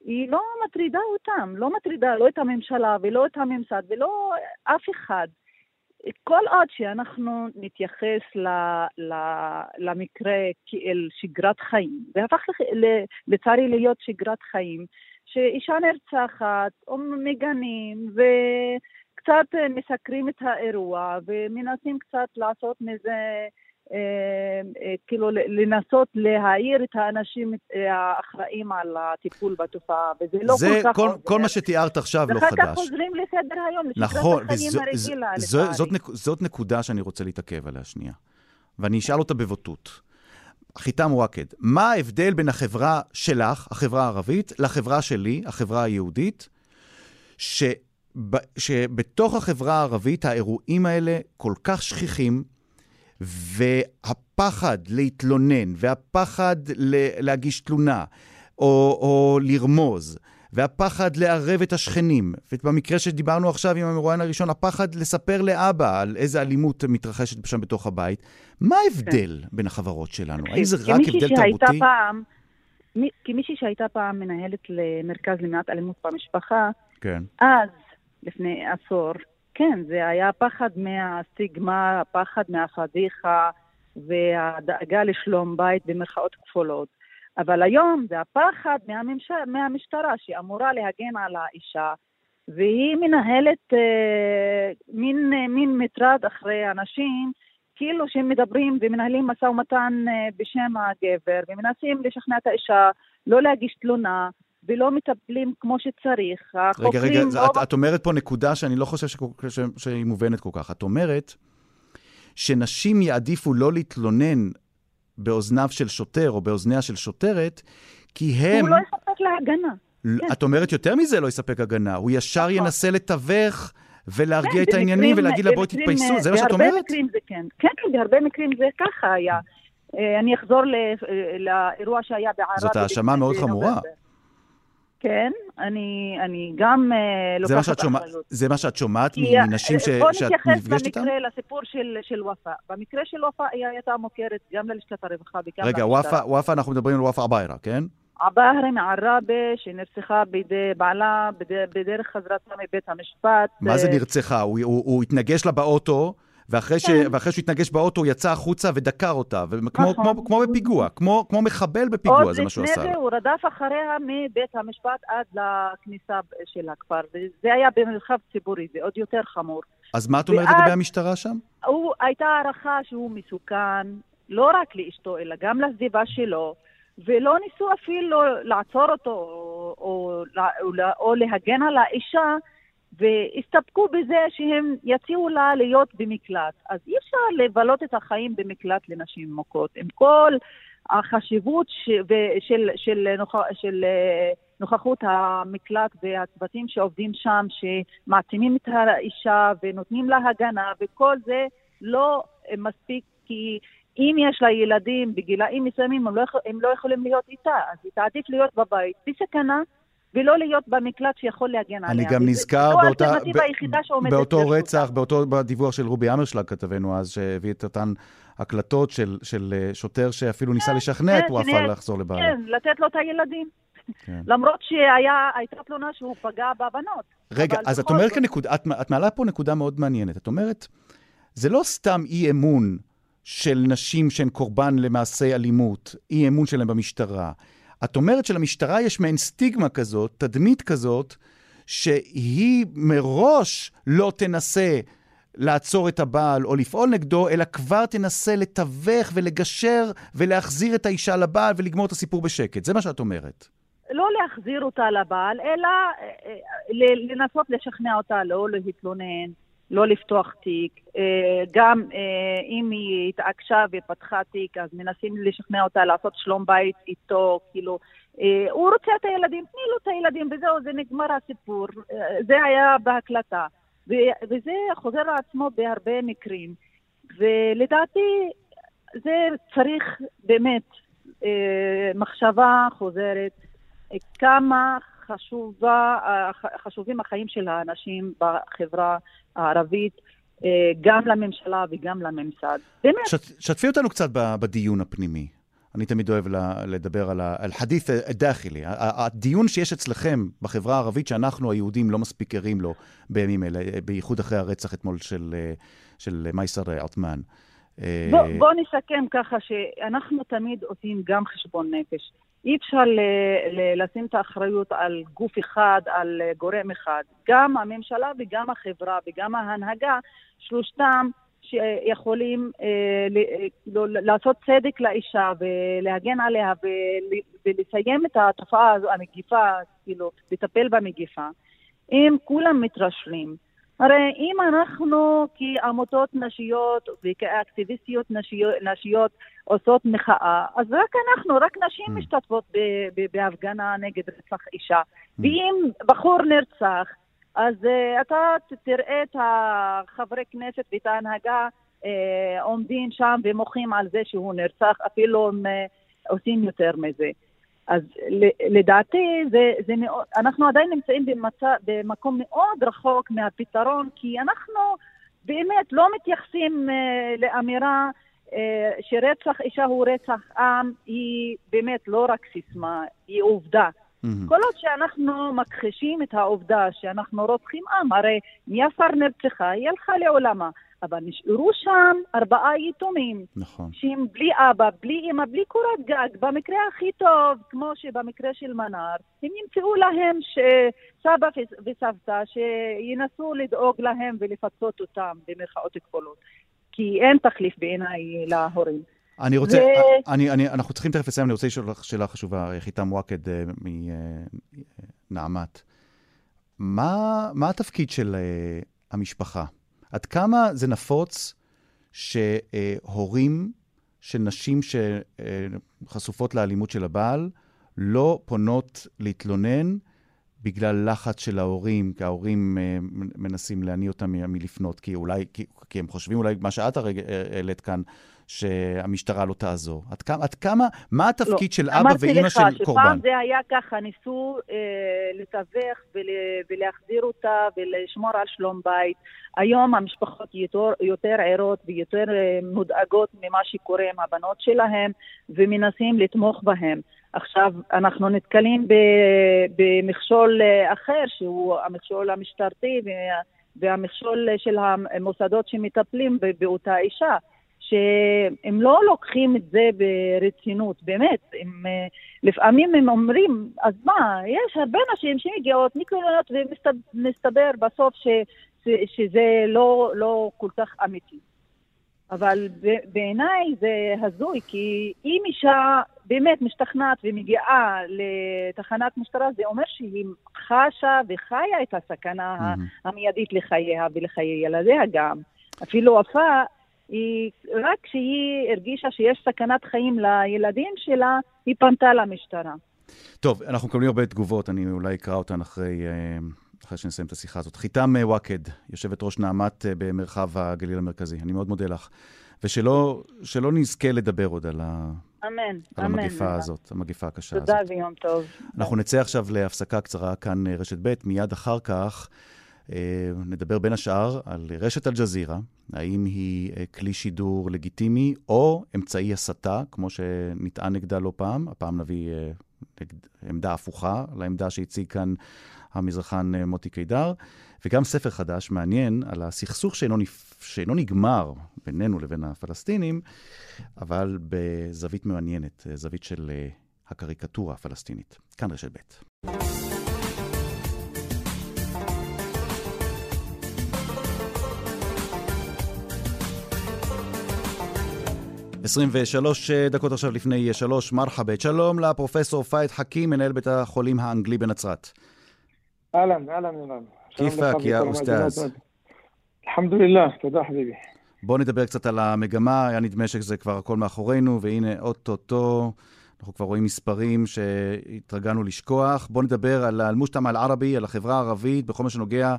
[SPEAKER 6] היא לא מטרידה אותם, לא מטרידה לא את הממשלה ולא את הממסד ולא אף אחד. כל עוד שאנחנו נתייחס ל, ל, למקרה כאל שגרת חיים, והפך לצערי להיות שגרת חיים, שאישה נרצחת, או מגנים, וקצת מסקרים את האירוע, ומנסים קצת לעשות מזה כאילו לנסות להעיר את האנשים אה, האחראים על הטיפול בתופעה, וזה לא
[SPEAKER 4] זה
[SPEAKER 6] כל כך...
[SPEAKER 4] כל, כל מה שתיארת עכשיו לא חדש.
[SPEAKER 6] ואחר כך חוזרים לסדר היום,
[SPEAKER 4] נכון,
[SPEAKER 6] החיים הרגילה,
[SPEAKER 4] לצערי. זאת, נק, זאת נקודה שאני רוצה להתעכב עליה שנייה, ואני אשאל אותה בבוטות. חיתם וואקד, מה ההבדל בין החברה שלך, החברה הערבית, לחברה שלי, החברה היהודית, ש... שבתוך החברה הערבית האירועים האלה כל כך שכיחים, והפחד להתלונן, והפחד להגיש תלונה, או, או לרמוז, והפחד לערב את השכנים, ובמקרה שדיברנו עכשיו עם המרואיין הראשון, הפחד לספר לאבא על איזה אלימות מתרחשת שם בתוך הבית. מה ההבדל כן. בין החברות שלנו? האם זה רק הבדל תרבותי?
[SPEAKER 6] פעם, כמישהי שהייתה פעם מנהלת למרכז למניעת אלימות במשפחה,
[SPEAKER 4] כן.
[SPEAKER 6] אז, לפני עשור, כן, זה היה פחד מהסטיגמה, הפחד מהפדיחה והדאגה לשלום בית במרכאות כפולות. אבל היום זה הפחד מהממש... מהמשטרה שאמורה להגן על האישה, והיא מנהלת אה, מין, אה, מין מטרד אחרי אנשים, כאילו שהם מדברים ומנהלים משא ומתן אה, בשם הגבר, ומנסים לשכנע את האישה לא להגיש תלונה, ולא מטפלים כמו שצריך.
[SPEAKER 4] רגע, רגע, לא... את, את אומרת פה נקודה שאני לא חושב ש, שהיא מובנת כל כך. את אומרת שנשים יעדיפו לא להתלונן באוזניו של שוטר או באוזניה של שוטרת, כי הם...
[SPEAKER 6] הוא לא יספק לה הגנה.
[SPEAKER 4] כן. את אומרת יותר מזה לא יספק הגנה, הוא ישר נכון. ינסה לתתווך ולהרגיע כן, את העניינים ולהגיד לה בואי תתפייסו, זה מה שאת אומרת?
[SPEAKER 6] בהרבה מקרים זה כן. כן, בהרבה מקרים זה ככה היה. אה, אני אחזור לאירוע שהיה בעראבה.
[SPEAKER 4] זאת האשמה מאוד חמורה.
[SPEAKER 6] כן, אני, אני גם uh, לוקחת אחריות.
[SPEAKER 4] זה מה שאת שומעת מנשים ש, שאת נפגשת איתן?
[SPEAKER 6] בוא נתייחס במקרה לסיפור של, של וופא. במקרה של וופא היא הייתה מוכרת גם ללשכת הרווחה וגם
[SPEAKER 4] רגע, וופא, וופא, אנחנו מדברים על וופא עביירה, כן?
[SPEAKER 6] עבאהרה מעראבה, שנרצחה בידי בעלה בדרך חזרתה מבית המשפט.
[SPEAKER 4] מה זה נרצחה? הוא, הוא, הוא התנגש לה באוטו, ואחרי, ש... כן. ואחרי שהוא התנגש באוטו, הוא יצא החוצה ודקר אותה, וכמו, נכון. כמו, כמו בפיגוע, כמו, כמו מחבל בפיגוע, זה מה שהוא עשה.
[SPEAKER 6] עוד לפני זה הוא רדף אחריה מבית המשפט עד לכניסה של הכפר, וזה היה במרחב ציבורי, זה עוד יותר חמור.
[SPEAKER 4] אז מה את אומרת לגבי המשטרה שם?
[SPEAKER 6] הוא, הייתה הערכה שהוא מסוכן, לא רק לאשתו, אלא גם לסביבה שלו. ולא ניסו אפילו לעצור אותו או, או, או, או להגן על האישה והסתפקו בזה שהם יציעו לה להיות במקלט. אז אי אפשר לבלות את החיים במקלט לנשים מוכות. עם כל החשיבות ש... של, של, נוכ... של אה, נוכחות המקלט והצוותים שעובדים שם, שמעצימים את האישה ונותנים לה הגנה, וכל זה לא מספיק כי... אם יש לה ילדים בגילאים מסוימים, הם לא, הם לא יכולים להיות איתה, אז היא תעדיף להיות בבית בסכנה, ולא להיות במקלט שיכול להגן עליה.
[SPEAKER 4] אני גם נזכר באותה, ב, באותו רצח, באותו דיווח של רובי אמרשלג, כתבנו אז, שהביא את אותן הקלטות של, של אה, שוטר שאפילו ניסה כן, לשכנע את כן, וואפה לחזור לבעלה.
[SPEAKER 6] כן, לתת לו את הילדים. כן. למרות שהייתה תלונה שהוא פגע בבנות.
[SPEAKER 4] רגע, אז את אומרת כאן נקודה, את, את מעלה פה נקודה מאוד מעניינת. את אומרת, זה לא סתם אי-אמון של נשים שהן קורבן למעשי אלימות, אי-אמון שלהן במשטרה. את אומרת שלמשטרה יש מעין סטיגמה כזאת, תדמית כזאת, שהיא מראש לא תנסה לעצור את הבעל או לפעול נגדו, אלא כבר תנסה לתווך ולגשר ולהחזיר את האישה לבעל ולגמור את הסיפור בשקט. זה מה שאת אומרת.
[SPEAKER 6] לא להחזיר אותה לבעל, אלא אה, אה, לנסות לשכנע אותה לא להתלונן, לא לפתוח תיק. אה, גם אה, אם היא התעקשה ופתחה תיק, אז מנסים לשכנע אותה לעשות שלום בית איתו, כאילו, אה, הוא רוצה את הילדים, תני לו את הילדים, וזהו, זה נגמר הסיפור. זה היה בהקלטה. וזה חוזר לעצמו בהרבה מקרים. ולדעתי, זה צריך באמת מחשבה חוזרת, כמה חשובה, חשובים החיים של האנשים בחברה הערבית, אה, גם לממשלה וגם לממסד. באמת.
[SPEAKER 4] שת, שתפי אותנו קצת בדיון הפנימי. אני תמיד אוהב לדבר על אל-חדית' דאחילי, הדיון שיש אצלכם בחברה הערבית, שאנחנו היהודים לא מספיק ערים לו בימים אלה, בייחוד אחרי הרצח אתמול של, אה, של מייסר עות'מאן.
[SPEAKER 6] בוא, בוא נסכם ככה שאנחנו תמיד עושים גם חשבון נפש. אי אפשר ל- ל- לשים את האחריות על גוף אחד, על גורם אחד. גם הממשלה וגם החברה וגם ההנהגה, שלושתם שיכולים אה, ל- לא, לעשות צדק לאישה ולהגן עליה ול- ולסיים את התופעה הזו, המגיפה, כאילו, לטפל במגיפה. אם כולם מתרשלים, הרי אם אנחנו כעמותות נשיות וכאקטיביסטיות נשיות, נשיות עושות מחאה, אז רק אנחנו, רק נשים mm. משתתפות בהפגנה נגד רצח אישה. Mm. ואם בחור נרצח, אז uh, אתה תראה את החברי כנסת ואת ההנהגה uh, עומדים שם ומוחים על זה שהוא נרצח, אפילו הם uh, עושים יותר מזה. אז לדעתי זה, זה מאוד, אנחנו עדיין נמצאים במצא, במקום מאוד רחוק מהפתרון, כי אנחנו באמת לא מתייחסים uh, לאמירה שרצח אישה הוא רצח עם, היא באמת לא רק סיסמה, היא עובדה. Mm-hmm. כל עוד שאנחנו מכחישים את העובדה שאנחנו רוצחים עם, הרי מיאסר נרצחה, היא הלכה לעולמה. אבל נשארו שם ארבעה יתומים.
[SPEAKER 4] נכון.
[SPEAKER 6] שהם בלי אבא, בלי אמא, בלי קורת גג. במקרה הכי טוב, כמו שבמקרה של מנר, הם ימצאו להם סבא וסבתא שינסו לדאוג להם ולפצות אותם, במרכאות כפולות. כי אין תחליף בעיניי להורים.
[SPEAKER 4] אני רוצה, ו... אני, אני, אנחנו צריכים תכף לסיים, אני רוצה לשאול לך שאלה חשובה, חיתם וואקד uh, מנעמת. מה, מה התפקיד של uh, המשפחה? עד כמה זה נפוץ שהורים של נשים שחשופות לאלימות של הבעל לא פונות להתלונן בגלל לחץ של ההורים, כי ההורים אה, מנסים להניא אותם מלפנות, כי אולי, כי, כי הם חושבים אולי מה שאת הרגע העלית כאן, שהמשטרה לא תעזור? עד כמה, עד כמה מה התפקיד לא, של אבא ואימא של קורבן? אמרתי לך
[SPEAKER 6] שפעם זה היה ככה, ניסו אה, לתווך ול, ולהחזיר אותה ולשמור על שלום בית. היום המשפחות יותר, יותר ערות ויותר אה, מודאגות ממה שקורה עם הבנות שלהם, ומנסים לתמוך בהם. עכשיו, אנחנו נתקלים במכשול אה, אחר, שהוא המכשול המשטרתי והמכשול של המוסדות שמטפלים באותה אישה. שהם לא לוקחים את זה ברצינות, באמת. הם, אה, לפעמים הם אומרים, אז מה, יש הרבה נשים שמגיעות, מתלוננות, ומסתבר בסוף ש, ש, שזה לא, לא כל כך אמיתי. אבל בעיניי זה הזוי, כי אם אישה באמת משתכנעת ומגיעה לתחנת משטרה, זה אומר שהיא חשה וחיה את הסכנה mm-hmm. המיידית לחייה ולחיי ילדיה גם. אפילו היא, רק כשהיא הרגישה שיש סכנת חיים לילדים שלה, היא פנתה למשטרה.
[SPEAKER 4] טוב, אנחנו מקבלים הרבה תגובות, אני אולי אקרא אותן אחרי, אה, אחרי שנסיים את השיחה הזאת. חיתם אה, וואקד, יושבת ראש נעמת אה, במרחב הגליל המרכזי, אני מאוד מודה לך. ושלא נזכה לדבר עוד על, ה...
[SPEAKER 6] אמן,
[SPEAKER 4] על
[SPEAKER 6] אמן.
[SPEAKER 4] המגפה אמן. הזאת, המגפה הקשה
[SPEAKER 6] תודה
[SPEAKER 4] הזאת.
[SPEAKER 6] תודה ויום טוב.
[SPEAKER 4] אנחנו נצא עכשיו להפסקה קצרה כאן רשת ב', מיד אחר כך. אה, נדבר בין השאר על רשת אל-ג'זירה, האם היא אה, כלי שידור לגיטימי או אמצעי הסתה, כמו שנטען נגדה לא פעם. הפעם נביא אה, עמדה הפוכה לעמדה שהציג כאן המזרחן מוטי קידר, וגם ספר חדש מעניין על הסכסוך שאינו, שאינו נגמר בינינו לבין הפלסטינים, אבל בזווית מעניינת, זווית של הקריקטורה הפלסטינית. כאן רשת ב'. 23 דקות עכשיו לפני שלוש, מרחבת. שלום לפרופסור פאיד חכים, מנהל בית החולים האנגלי בנצרת.
[SPEAKER 7] אהלן, אהלן, אהלן.
[SPEAKER 4] כיפאק יא אוסטאז?
[SPEAKER 7] אלחמדולillah, תודה חביבי.
[SPEAKER 4] בואו נדבר קצת על המגמה, היה נדמה שזה כבר הכל מאחורינו, והנה אוטוטו, אנחנו כבר רואים מספרים שהתרגלנו לשכוח. בואו נדבר על אל-מושתמע אל-ערבי, על החברה הערבית, בכל מה שנוגע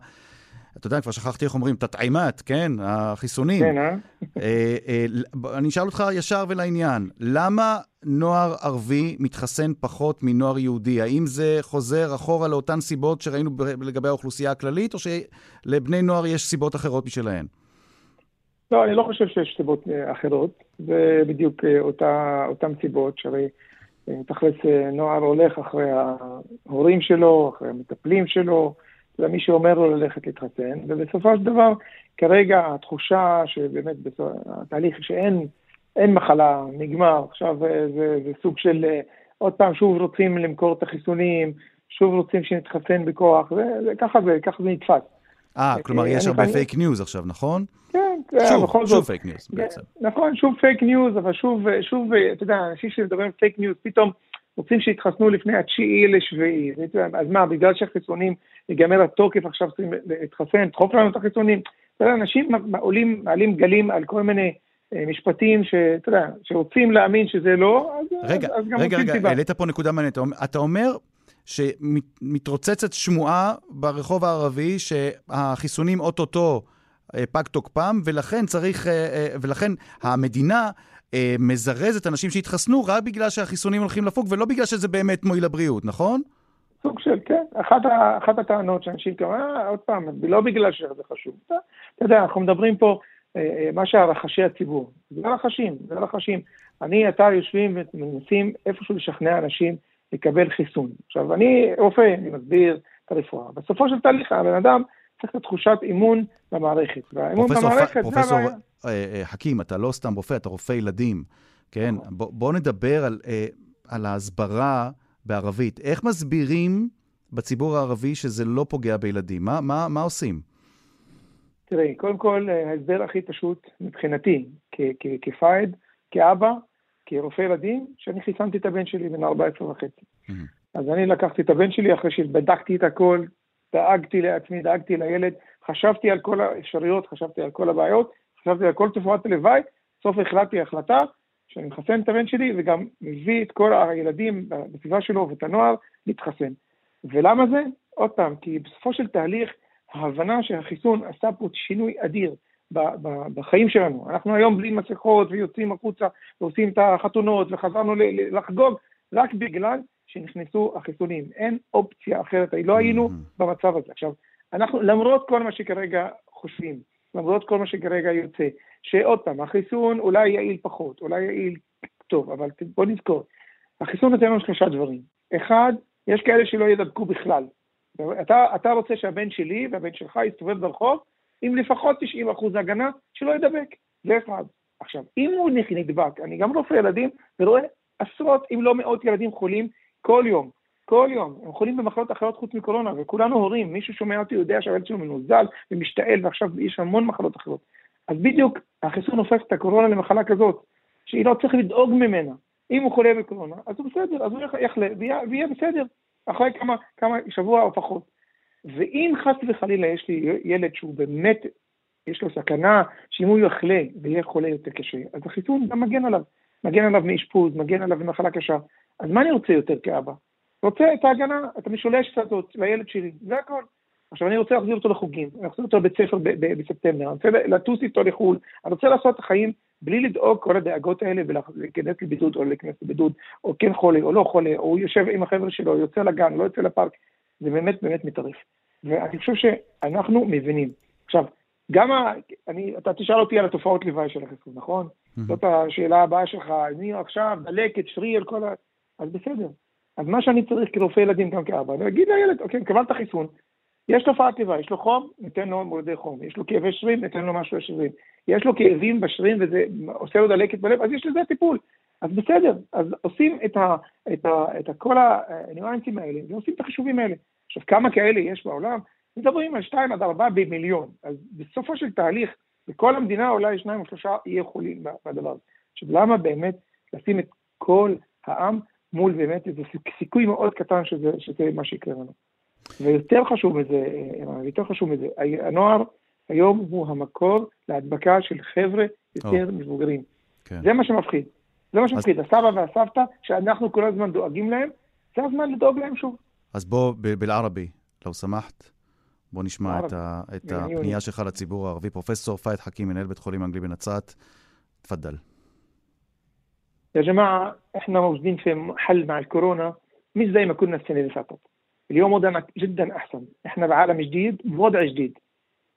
[SPEAKER 4] אתה יודע, כבר שכחתי איך אומרים, תטעימת, כן? החיסונים.
[SPEAKER 7] כן, אה?
[SPEAKER 4] אה, אה, אני אשאל אותך ישר ולעניין, למה נוער ערבי מתחסן פחות מנוער יהודי? האם זה חוזר אחורה לאותן סיבות שראינו לגבי האוכלוסייה הכללית, או שלבני נוער יש סיבות אחרות משלהן?
[SPEAKER 7] לא, אני לא חושב שיש סיבות אה, אחרות. זה בדיוק אותה, אותן סיבות, שהרי תכלס נוער הולך אחרי ההורים שלו, אחרי המטפלים שלו, זה מי שאומר לו ללכת להתחסן, ובסופו של דבר, כרגע התחושה שבאמת התהליך שאין אין מחלה, נגמר, עכשיו זה, זה, סוג של עוד פעם שוב רוצים למכור את החיסונים, שוב רוצים שנתחסן בכוח, זה, זה, ככה זה, ככה זה נתפס.
[SPEAKER 4] אה, כלומר יש הרבה פייק ניוז עכשיו, נכון?
[SPEAKER 7] כן,
[SPEAKER 4] שוב,
[SPEAKER 7] בכל
[SPEAKER 4] שוב פייק ניוז בעצם.
[SPEAKER 7] נכון, שוב פייק ניוז, אבל שוב, שוב, אתה יודע, אנשים שמדברים פייק ניוז, פתאום רוצים שיתחסנו לפני התשיעי לשביעי. אז מה, בגלל שהחיסונים, ייגמר התוקף, עכשיו צריכים להתחסן, דחוף לנו את החיסונים. אתה יודע, אנשים עולים, מעלים גלים על כל מיני אה, משפטים שאתה יודע, שרוצים להאמין שזה לא, אז,
[SPEAKER 4] רגע,
[SPEAKER 7] אז גם
[SPEAKER 4] רגע, רגע, העלית פה נקודה מעניינת. אתה אומר שמתרוצצת שמועה ברחוב הערבי שהחיסונים אוטוטו אה, פג תוקפם, ולכן צריך, אה, ולכן המדינה אה, מזרז את אנשים שהתחסנו רק בגלל שהחיסונים הולכים לפוג, ולא בגלל שזה באמת מועיל לבריאות, נכון?
[SPEAKER 7] סוג של, כן. אחת, אחת הטענות שאנשים כאלה, אה, עוד פעם, לא בגלל שזה חשוב. אתה, אתה יודע, אנחנו מדברים פה, אה, אה מה שהרחשי הציבור. זה הרחשים, זה הרחשים. אני, אתה יושבים ומנסים איפשהו לשכנע אנשים לקבל חיסון. עכשיו, אני רופא, אני מסביר את הרפואה. בסופו של תהליך, הבן אדם צריך את תחושת אימון במערכת. והאימון במערכת,
[SPEAKER 4] זה הבעיה. אה, אה, חכים, אתה לא סתם רופא, אתה רופא ילדים, כן? נכון. בוא, בוא נדבר על, אה, על ההסברה בערבית. איך מסבירים בציבור הערבי שזה לא פוגע בילדים? מה, מה, מה עושים?
[SPEAKER 7] תראי, קודם כל, ההסבר הכי פשוט מבחינתי, כפייד, כאבא, כרופא ילדים, שאני חיסנתי את הבן שלי בן 14 וחצי. Mm-hmm. אז אני לקחתי את הבן שלי אחרי שבדקתי את הכל, דאגתי לעצמי, דאגתי לילד, חשבתי על כל האפשרויות, חשבתי על כל הבעיות, חשבתי על כל תופעת הלוואי, בסוף החלטתי החלטה שאני מחסן את הבן שלי וגם מביא את כל הילדים בסביבה שלו ואת הנוער להתחסן. ולמה זה? עוד פעם, כי בסופו של תהליך ההבנה שהחיסון עשה פה שינוי אדיר בחיים שלנו. אנחנו היום בלי מסכות ויוצאים החוצה ועושים את החתונות וחזרנו לחגוג רק בגלל שנכנסו החיסונים. אין אופציה אחרת, לא היינו mm-hmm. במצב הזה. עכשיו, אנחנו, למרות כל מה שכרגע חושבים, למרות כל מה שכרגע יוצא, שעוד פעם, החיסון אולי יעיל פחות, אולי יעיל טוב, אבל בוא נזכור, החיסון נותן לנו שלושה דברים. אחד, יש כאלה שלא ידבקו בכלל. אתה, אתה רוצה שהבן שלי והבן שלך יסתובב ברחוב עם לפחות 90% הגנה, שלא ידבק. זה אחד. עכשיו, אם הוא נדבק, אני גם רופא ילדים, ורואה עשרות אם לא מאות ילדים חולים כל יום. כל יום. הם חולים במחלות אחרות חוץ מקורונה, וכולנו הורים. מי ששומע אותי יודע שהילד שלו מנוזל ומשתעל, ועכשיו יש המון מחלות אחרות. אז בדיוק החיסון הופך את הקורונה למחלה כזאת, שהיא לא צריך לדאוג ממנה. אם הוא חולה בקורונה, אז הוא בסדר, אז הוא יחלה ויהיה בסדר, אחרי כמה, כמה שבוע או פחות. ואם חס וחלילה יש לי ילד שהוא באמת, יש לו סכנה שאם הוא יחלה ויהיה חולה יותר קשה, אז החיסון גם מגן עליו. מגן עליו מאשפוז, מגן עליו ממחלה קשה. אז מה אני רוצה יותר כאבא? רוצה את ההגנה, את המשולשת הזאת לילד שלי, זה הכל. עכשיו אני רוצה להחזיר אותו לחוגים, אני רוצה אותו לבית ספר בספטמבר, אני רוצה לטוס איתו לחו"ל, אני רוצה לעשות את החיים בלי לדאוג כל הדאגות האלה ולהיכנס לבידוד או להיכנס לבידוד, או כן חולה או לא חולה, או הוא יושב עם החבר'ה שלו, יוצא לגן, לא יוצא לפארק, זה באמת באמת מטרף. ואני חושב שאנחנו מבינים. עכשיו, גם ה... אני, אתה תשאל אותי על התופעות לוואי של החיסון, נכון? זאת השאלה הבאה שלך, אני עכשיו דלקת, שריר, כל ה... אז בסדר. אז מה שאני צריך כרופא ילדים, גם כאבא, להגיד לילד, אוקיי, קבלת חיסון, יש תופעת לוואי, יש לו חום, ניתן לו מורדי חום, יש לו כאבי שרירים, ניתן לו משהו לשרירים, יש לו כאבים בשרירים וזה עושה לו דלקת בלב, אז יש לזה טיפול. אז בסדר, אז עושים את, ה, את, ה, את ה, כל הניואנסים האלה, ועושים את החישובים האלה. עכשיו, כמה כאלה יש בעולם? מדברים על 2 עד 4 במיליון. אז בסופו של תהליך, בכל המדינה אולי שניים או שלושה יהיו חולים בדבר הזה. עכשיו, למה באמת לשים את כל העם מול באמת איזה סיכוי מאוד קטן שזה, שזה מה שיקרה לנו. ויותר חשוב מזה, יותר חשוב מזה, הנוער היום הוא המקור להדבקה של חבר'ה יותר
[SPEAKER 4] או.
[SPEAKER 7] מבוגרים.
[SPEAKER 4] כן.
[SPEAKER 7] זה מה שמפחיד. זה מה
[SPEAKER 4] אז-
[SPEAKER 7] שמפחיד. הסבא והסבתא, שאנחנו כל הזמן דואגים להם, זה הזמן לדאוג להם שוב.
[SPEAKER 4] אז בוא בלערבי, לא שמחת. בוא נשמע את, ה, את. הפנייה שלך לציבור הערבי. פרופסור פאיד חכים, מנהל בית חולים אנגלי בנצרת, תפדל.
[SPEAKER 7] يا جماعة إحنا موجودين في حل مع الكورونا مش زي ما كنا السنة اللي فاتت. اليوم وضعنا جدا أحسن. إحنا بعالم جديد بوضع جديد.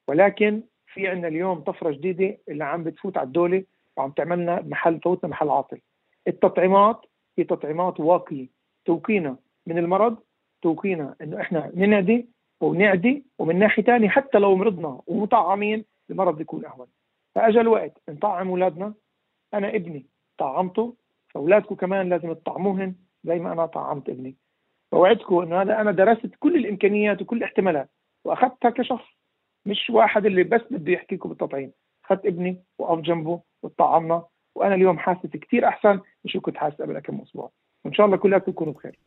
[SPEAKER 7] ولكن في عندنا اليوم طفرة جديدة اللي عم بتفوت على الدولة وعم تعملنا محل فوتنا محل عاطل. التطعيمات هي تطعيمات واقية توقينا من المرض توقينا إنه إحنا ننعدي ونعدي ومن ناحية ثانية حتى لو مرضنا ومطعمين المرض بيكون أهون. فأجا الوقت نطعم أولادنا. أنا ابني طعمته. فأولادكم كمان لازم تطعموهن زي ما أنا طعمت ابني. فوعدكم إنه هذا أنا درست كل الإمكانيات وكل الاحتمالات وأخذتها كشخص مش واحد اللي بس بده يحكي لكم بالتطعيم. أخذت ابني وقف جنبه وطعمنا وأنا اليوم حاسس كثير أحسن من شو كنت حاسس قبل كم أسبوع. وإن شاء الله كلكم تكونوا بخير.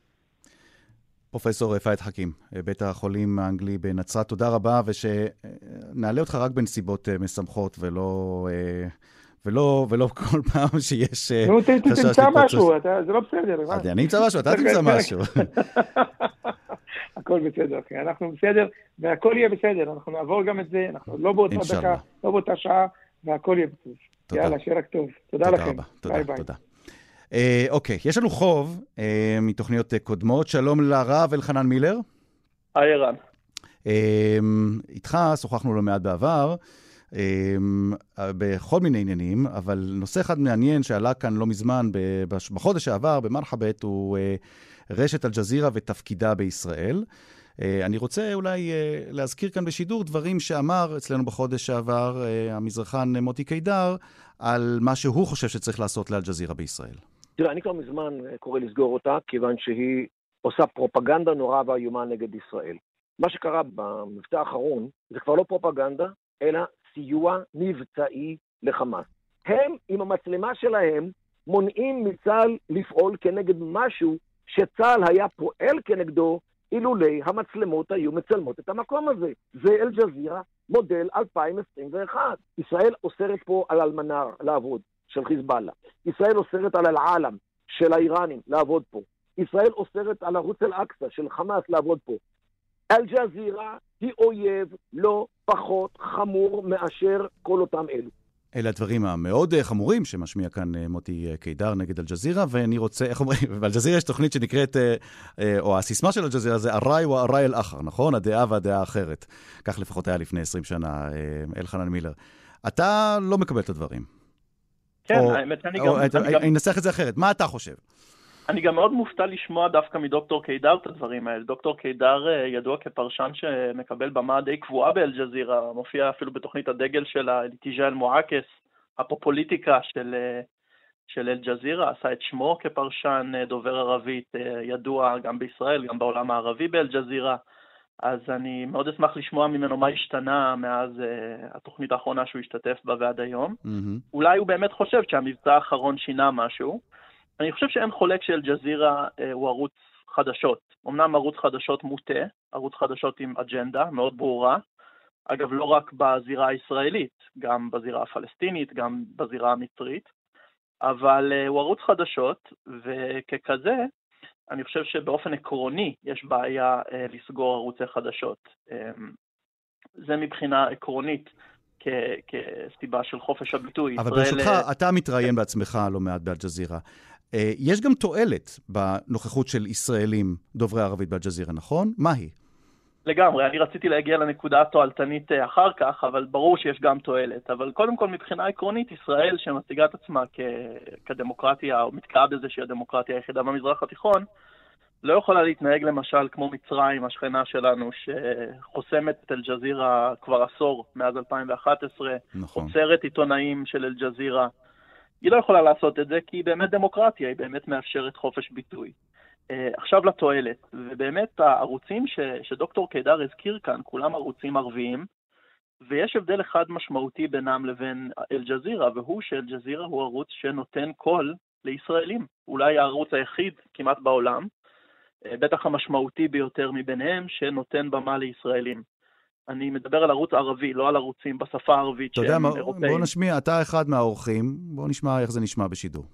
[SPEAKER 4] פרופסור פייד חכים, בית החולים האנגלי בנצרת, תודה רבה, ושנעלה אותך רק בנסיבות משמחות ולא אה, ולא, ולא כל פעם שיש אה,
[SPEAKER 7] נו, תמצא. משהו, זה לא בסדר.
[SPEAKER 4] אז אני אמצא משהו, אתה תמצא משהו.
[SPEAKER 7] הכל בסדר, אחי, אנחנו בסדר, והכל יהיה בסדר, אנחנו נעבור גם את זה, אנחנו לא באותה. דקה, לא באותה שעה, והכל יהיה בסדר.
[SPEAKER 4] תודה.
[SPEAKER 7] יאללה, שיהיה רק טוב. תודה
[SPEAKER 4] תודה
[SPEAKER 7] לכם.
[SPEAKER 4] רבה, תודה,
[SPEAKER 7] ביי ביי.
[SPEAKER 4] תודה. אה, אוקיי, יש לנו חוב אה, מתוכניות אה, קודמות. שלום לרב אלחנן מילר.
[SPEAKER 8] היי ערן.
[SPEAKER 4] אה, איתך שוחחנו לא מעט בעבר, אה, בכל מיני עניינים, אבל נושא אחד מעניין שעלה כאן לא מזמן, בחודש שעבר, במרחבת, הוא אה, רשת אל-ג'זירה ותפקידה בישראל. אה, אני רוצה אולי אה, להזכיר כאן בשידור דברים שאמר אצלנו בחודש שעבר אה, המזרחן אה, מוטי קידר, על מה שהוא חושב שצריך לעשות לאל-ג'זירה בישראל.
[SPEAKER 9] תראה, אני כבר מזמן אה, קורא לסגור אותה, כיוון שהיא עושה פרופגנדה נורא ואיומה נגד ישראל. מה שקרה במבצע האחרון זה כבר לא פרופגנדה, אלא סיוע מבצעי לחמאס. הם, עם המצלמה שלהם, מונעים מצה"ל לפעול כנגד משהו שצה"ל היה פועל כנגדו אילולי המצלמות היו מצלמות את המקום הזה. זה אל-ג'זירה, מודל 2021. ישראל אוסרת פה על אלמנאר לעבוד, של חיזבאללה. ישראל אוסרת על אל-עלם של האיראנים לעבוד פה. ישראל אוסרת על ערוץ אל-אקצא של חמאס לעבוד פה. אל-ג'זירה היא אויב לא פחות חמור מאשר כל אותם אלו.
[SPEAKER 4] אלה הדברים המאוד אה, חמורים שמשמיע כאן אה, מוטי אה, קידר נגד אל-ג'זירה, ואני רוצה, איך אומרים, באל-ג'זירה יש תוכנית שנקראת, או הסיסמה של אל-ג'זירה זה אראי או אראי אל-אחר, נכון? הדעה והדעה האחרת. כך לפחות היה לפני 20 שנה, אלחנן מילר. אתה לא מקבל את הדברים.
[SPEAKER 8] כן, האמת שאני
[SPEAKER 4] או,
[SPEAKER 8] גם, אני גם,
[SPEAKER 4] אני אנסח את זה אחרת. מה אתה חושב?
[SPEAKER 8] אני גם מאוד מופתע לשמוע דווקא מדוקטור קידר את הדברים האלה. דוקטור קידר אה, ידוע כפרשן שמקבל במה די קבועה באל-ג'זירה, מופיע אפילו בתוכנית הדגל שלה, אליטיג'ה אל-מועקס, הפופוליטיקה של, אה, של אל-ג'זירה, עשה את שמו כפרשן אה, דובר ערבית, ידוע גם בישראל, גם בעולם הערבי באל-ג'זירה. אז אני מאוד אשמח לשמוע ממנו מה השתנה מאז uh, התוכנית האחרונה שהוא השתתף בה ועד היום.
[SPEAKER 4] מהמם.
[SPEAKER 8] אולי הוא באמת חושב שהמבצע האחרון שינה משהו. אני חושב שאין חולק שאל-ג'זירה אה, הוא ערוץ חדשות. אמנם ערוץ חדשות מוטה, ערוץ חדשות עם אג'נדה מאוד ברורה. אגב, לא רק בזירה הישראלית, גם בזירה הפלסטינית, גם בזירה המצרית. אבל אה, הוא ערוץ חדשות, וככזה, אני חושב שבאופן עקרוני יש בעיה אה, לסגור ערוצי חדשות. אה, זה מבחינה עקרונית כ- כסיבה של חופש הביטוי.
[SPEAKER 4] אבל
[SPEAKER 8] ישראל,
[SPEAKER 4] ברשותך, אתה מתראיין בעצמך לא מעט באל-ג'זירה. אה, יש גם תועלת בנוכחות של ישראלים דוברי ערבית באל-ג'זירה, נכון? מה היא?
[SPEAKER 8] לגמרי, אני רציתי להגיע לנקודה התועלתנית אה, אחר כך, אבל ברור שיש גם תועלת. אבל קודם כל, מבחינה עקרונית, ישראל, שמציגה את עצמה כ... כדמוקרטיה, או מתגאה בזה שהיא הדמוקרטיה היחידה במזרח התיכון, לא יכולה להתנהג למשל כמו מצרים, השכנה שלנו, שחוסמת את אל-ג'זירה כבר עשור, מאז 2011,
[SPEAKER 4] נכון.
[SPEAKER 8] עוצרת עיתונאים של אל-ג'זירה. היא לא יכולה לעשות את זה כי היא באמת דמוקרטיה, היא באמת מאפשרת חופש ביטוי. Uh, עכשיו לתועלת, ובאמת הערוצים ש, שדוקטור קידר הזכיר כאן, כולם ערוצים ערביים, ויש הבדל אחד משמעותי בינם לבין אל-ג'זירה, והוא שאל-ג'זירה הוא ערוץ שנותן קול לישראלים. אולי הערוץ היחיד כמעט בעולם, uh, בטח המשמעותי ביותר מביניהם, שנותן במה לישראלים. אני מדבר על ערוץ ערבי, לא על ערוצים בשפה הערבית
[SPEAKER 4] שהם אירופאים. אתה יודע מה, בוא נשמיע, אתה אחד מהאורחים, בוא נשמע איך זה נשמע בשידור.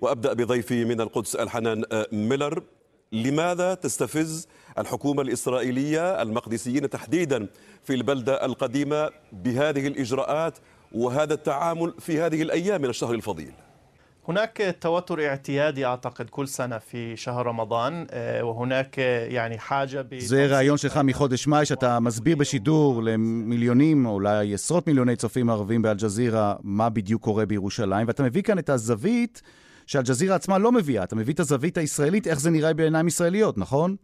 [SPEAKER 1] وابدا بضيفي من القدس الحنان ميلر لماذا تستفز الحكومه الاسرائيليه المقدسيين تحديدا في البلده القديمه بهذه الاجراءات وهذا التعامل في هذه الايام من الشهر الفضيل
[SPEAKER 10] هناك توتر اعتيادي اعتقد كل سنه في شهر رمضان وهناك يعني حاجه ب...
[SPEAKER 4] זה ראיון שלך מחודש מאי, שאתה מסביר בשידור למיליונים, או אולי עשרות מיליוני צופים ערבים באלג'זירה, מה בדיוק קורה בירושלים, ואתה מביא כאן את הזווית שאלג'זירה עצמה לא מביאה. אתה מביא את הזווית הישראלית, איך זה נראה בעיניים ישראליות, נכון?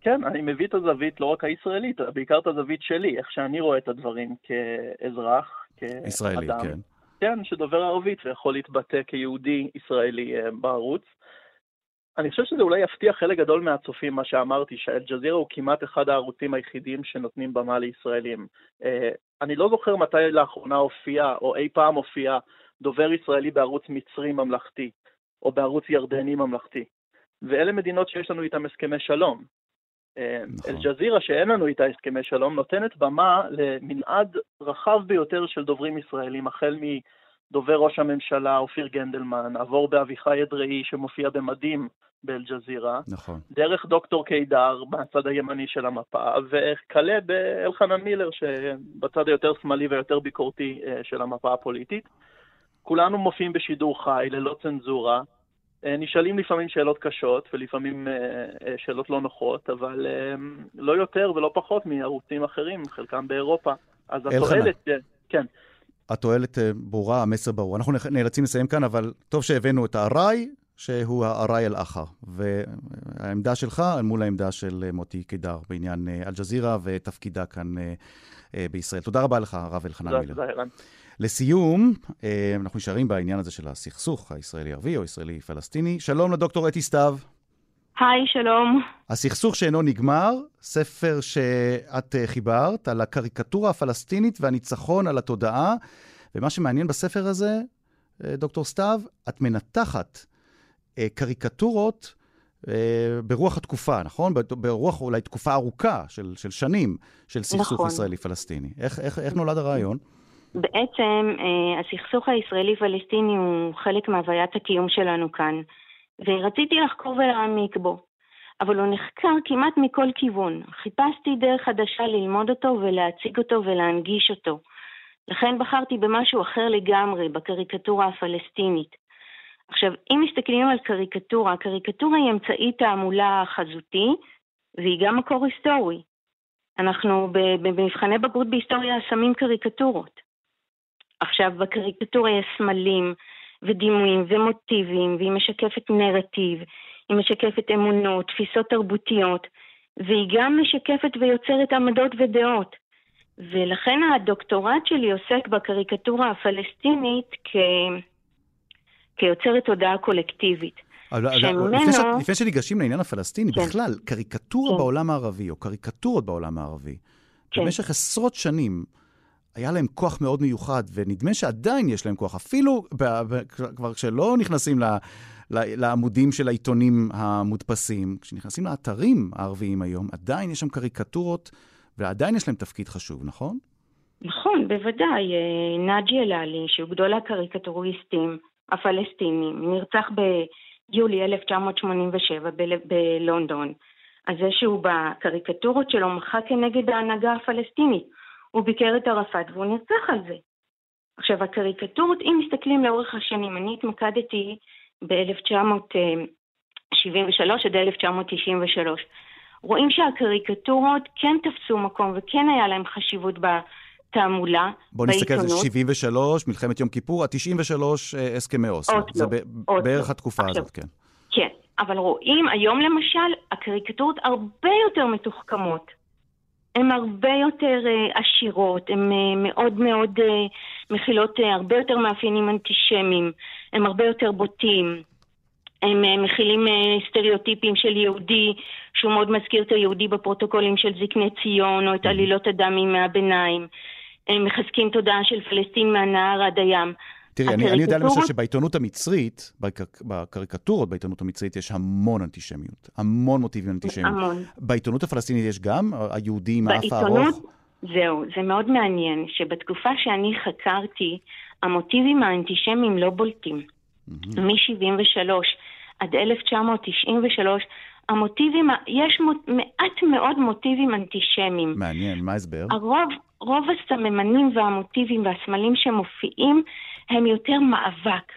[SPEAKER 8] כן, אני מביא את הזווית לא רק הישראלית, בעיקר את הזווית שלי, איך שאני רואה את הדברים כאזרח, כאדם.
[SPEAKER 4] ישראלי, כן.
[SPEAKER 8] כן, שדובר ערבית ויכול להתבטא כיהודי ישראלי אה, בערוץ. אני חושב שזה אולי יפתיע חלק גדול מהצופים, מה שאמרתי, שאל-ג'זירה הוא כמעט אחד הערוצים היחידים שנותנים במה לישראלים. אה, אני לא זוכר מתי לאחרונה הופיע, או אי פעם הופיע, דובר ישראלי בערוץ מצרי ממלכתי, או בערוץ ירדני ממלכתי. ואלה מדינות שיש לנו איתן הסכמי שלום. נכון. אל-ג'זירה, שאין לנו איתה הסכמי שלום, נותנת במה למנעד רחב ביותר של דוברים ישראלים, החל מדובר ראש הממשלה אופיר גנדלמן, עבור באביחי אדראי שמופיע במדים באל-ג'זירה,
[SPEAKER 4] נכון.
[SPEAKER 8] דרך דוקטור קידר בצד הימני של המפה, וכלה באלחנן מילר שבצד היותר שמאלי ויותר ביקורתי של המפה הפוליטית. כולנו מופיעים בשידור חי, ללא צנזורה, נשאלים לפעמים שאלות קשות ולפעמים שאלות לא נוחות, אבל לא יותר ולא פחות מערוצים אחרים, חלקם באירופה. אז התועלת, כן.
[SPEAKER 4] התועלת ברורה, המסר ברור. אנחנו נאלצים לסיים כאן, אבל טוב שהבאנו את הארעי, שהוא הארעי אל-אחר. והעמדה שלך אל מול העמדה של מוטי קידר בעניין אל-ג'זירה ותפקידה כאן בישראל. תודה רבה לך, הרב אלחנן מילר.
[SPEAKER 8] תודה, ערן.
[SPEAKER 4] לסיום, אנחנו נשארים בעניין הזה של הסכסוך הישראלי-ערבי או ישראלי-פלסטיני. שלום לדוקטור אתי סתיו.
[SPEAKER 11] היי, שלום.
[SPEAKER 4] הסכסוך שאינו נגמר, ספר שאת חיברת על הקריקטורה הפלסטינית והניצחון על התודעה. ומה שמעניין בספר הזה, דוקטור סתיו, את מנתחת קריקטורות ברוח התקופה, נכון? ברוח אולי תקופה ארוכה של, של שנים של סכסוך נכון. ישראלי-פלסטיני. איך, איך, איך נולד הרעיון?
[SPEAKER 11] בעצם הסכסוך הישראלי-פלסטיני הוא חלק מהוויית הקיום שלנו כאן, ורציתי לחקור ולהעמיק בו, אבל הוא נחקר כמעט מכל כיוון. חיפשתי דרך חדשה ללמוד אותו ולהציג אותו ולהנגיש אותו. לכן בחרתי במשהו אחר לגמרי, בקריקטורה הפלסטינית. עכשיו, אם מסתכלים על קריקטורה, קריקטורה היא אמצעי תעמולה חזותי, והיא גם מקור היסטורי. אנחנו במבחני בגרות בהיסטוריה שמים קריקטורות. עכשיו, בקריקטורה יש סמלים ודימויים ומוטיבים, והיא משקפת נרטיב, היא משקפת אמונות, תפיסות תרבותיות, והיא גם משקפת ויוצרת עמדות ודעות. ולכן הדוקטורט שלי עוסק בקריקטורה הפלסטינית כ... כיוצרת תודעה קולקטיבית.
[SPEAKER 4] אבל, שממנו... לפני, ש... לפני שניגשים לעניין הפלסטיני, כן. בכלל, קריקטורה כן. בעולם הערבי, או קריקטורות בעולם הערבי, כן. במשך עשרות שנים, היה להם כוח מאוד מיוחד, ונדמה שעדיין יש להם כוח, אפילו כבר כשלא נכנסים ל, לעמודים של העיתונים המודפסים, כשנכנסים לאתרים הערביים היום, עדיין יש שם קריקטורות, ועדיין יש להם תפקיד חשוב, נכון?
[SPEAKER 11] נכון, בוודאי. נאג'י אלעלי, שהוא גדול הקריקטוריסטים הפלסטינים, נרצח ביולי 1987 ב- בלונדון. אז זה שהוא בקריקטורות שלו מחה כנגד ההנהגה הפלסטינית. הוא ביקר את ערפאת והוא נרצח על זה. עכשיו, הקריקטורות, אם מסתכלים לאורך השנים, אני התמקדתי ב-1973 עד 1993. רואים שהקריקטורות כן תפסו מקום וכן היה להם חשיבות בתעמולה,
[SPEAKER 4] בוא נסתכל על זה, 73, מלחמת יום כיפור, ה-93 הסכמי אוסלו.
[SPEAKER 11] אוסלו.
[SPEAKER 4] זה ב- בערך התקופה
[SPEAKER 11] עכשיו,
[SPEAKER 4] הזאת, כן.
[SPEAKER 11] כן, אבל רואים היום למשל, הקריקטורות הרבה יותר מתוחכמות. הן הרבה יותר uh, עשירות, הן uh, מאוד מאוד uh, מכילות uh, הרבה יותר מאפיינים אנטישמיים, הם הרבה יותר בוטים. הם uh, מכילים uh, סטריאוטיפים של יהודי, שהוא מאוד מזכיר את היהודי בפרוטוקולים של זקני ציון, או את עלילות הדם מימי הביניים. הם מחזקים תודעה של פלסטין מהנהר עד הים.
[SPEAKER 4] תראי, אני, אני יודע למשל שבעיתונות המצרית, בקריקטורות בעיתונות המצרית יש המון אנטישמיות, המון מוטיבים אנטישמיים.
[SPEAKER 11] המון.
[SPEAKER 4] בעיתונות הפלסטינית יש גם, היהודי עם האף הארוך?
[SPEAKER 11] זהו, זה מאוד מעניין שבתקופה שאני חקרתי, המוטיבים האנטישמיים לא בולטים. מ-73 עד 1993, המוטיבים, יש מעט מאוד מוטיבים אנטישמיים.
[SPEAKER 4] מעניין, מה ההסבר?
[SPEAKER 11] הרוב, רוב הסממנים והמוטיבים והסמלים שמופיעים הם יותר מאבק,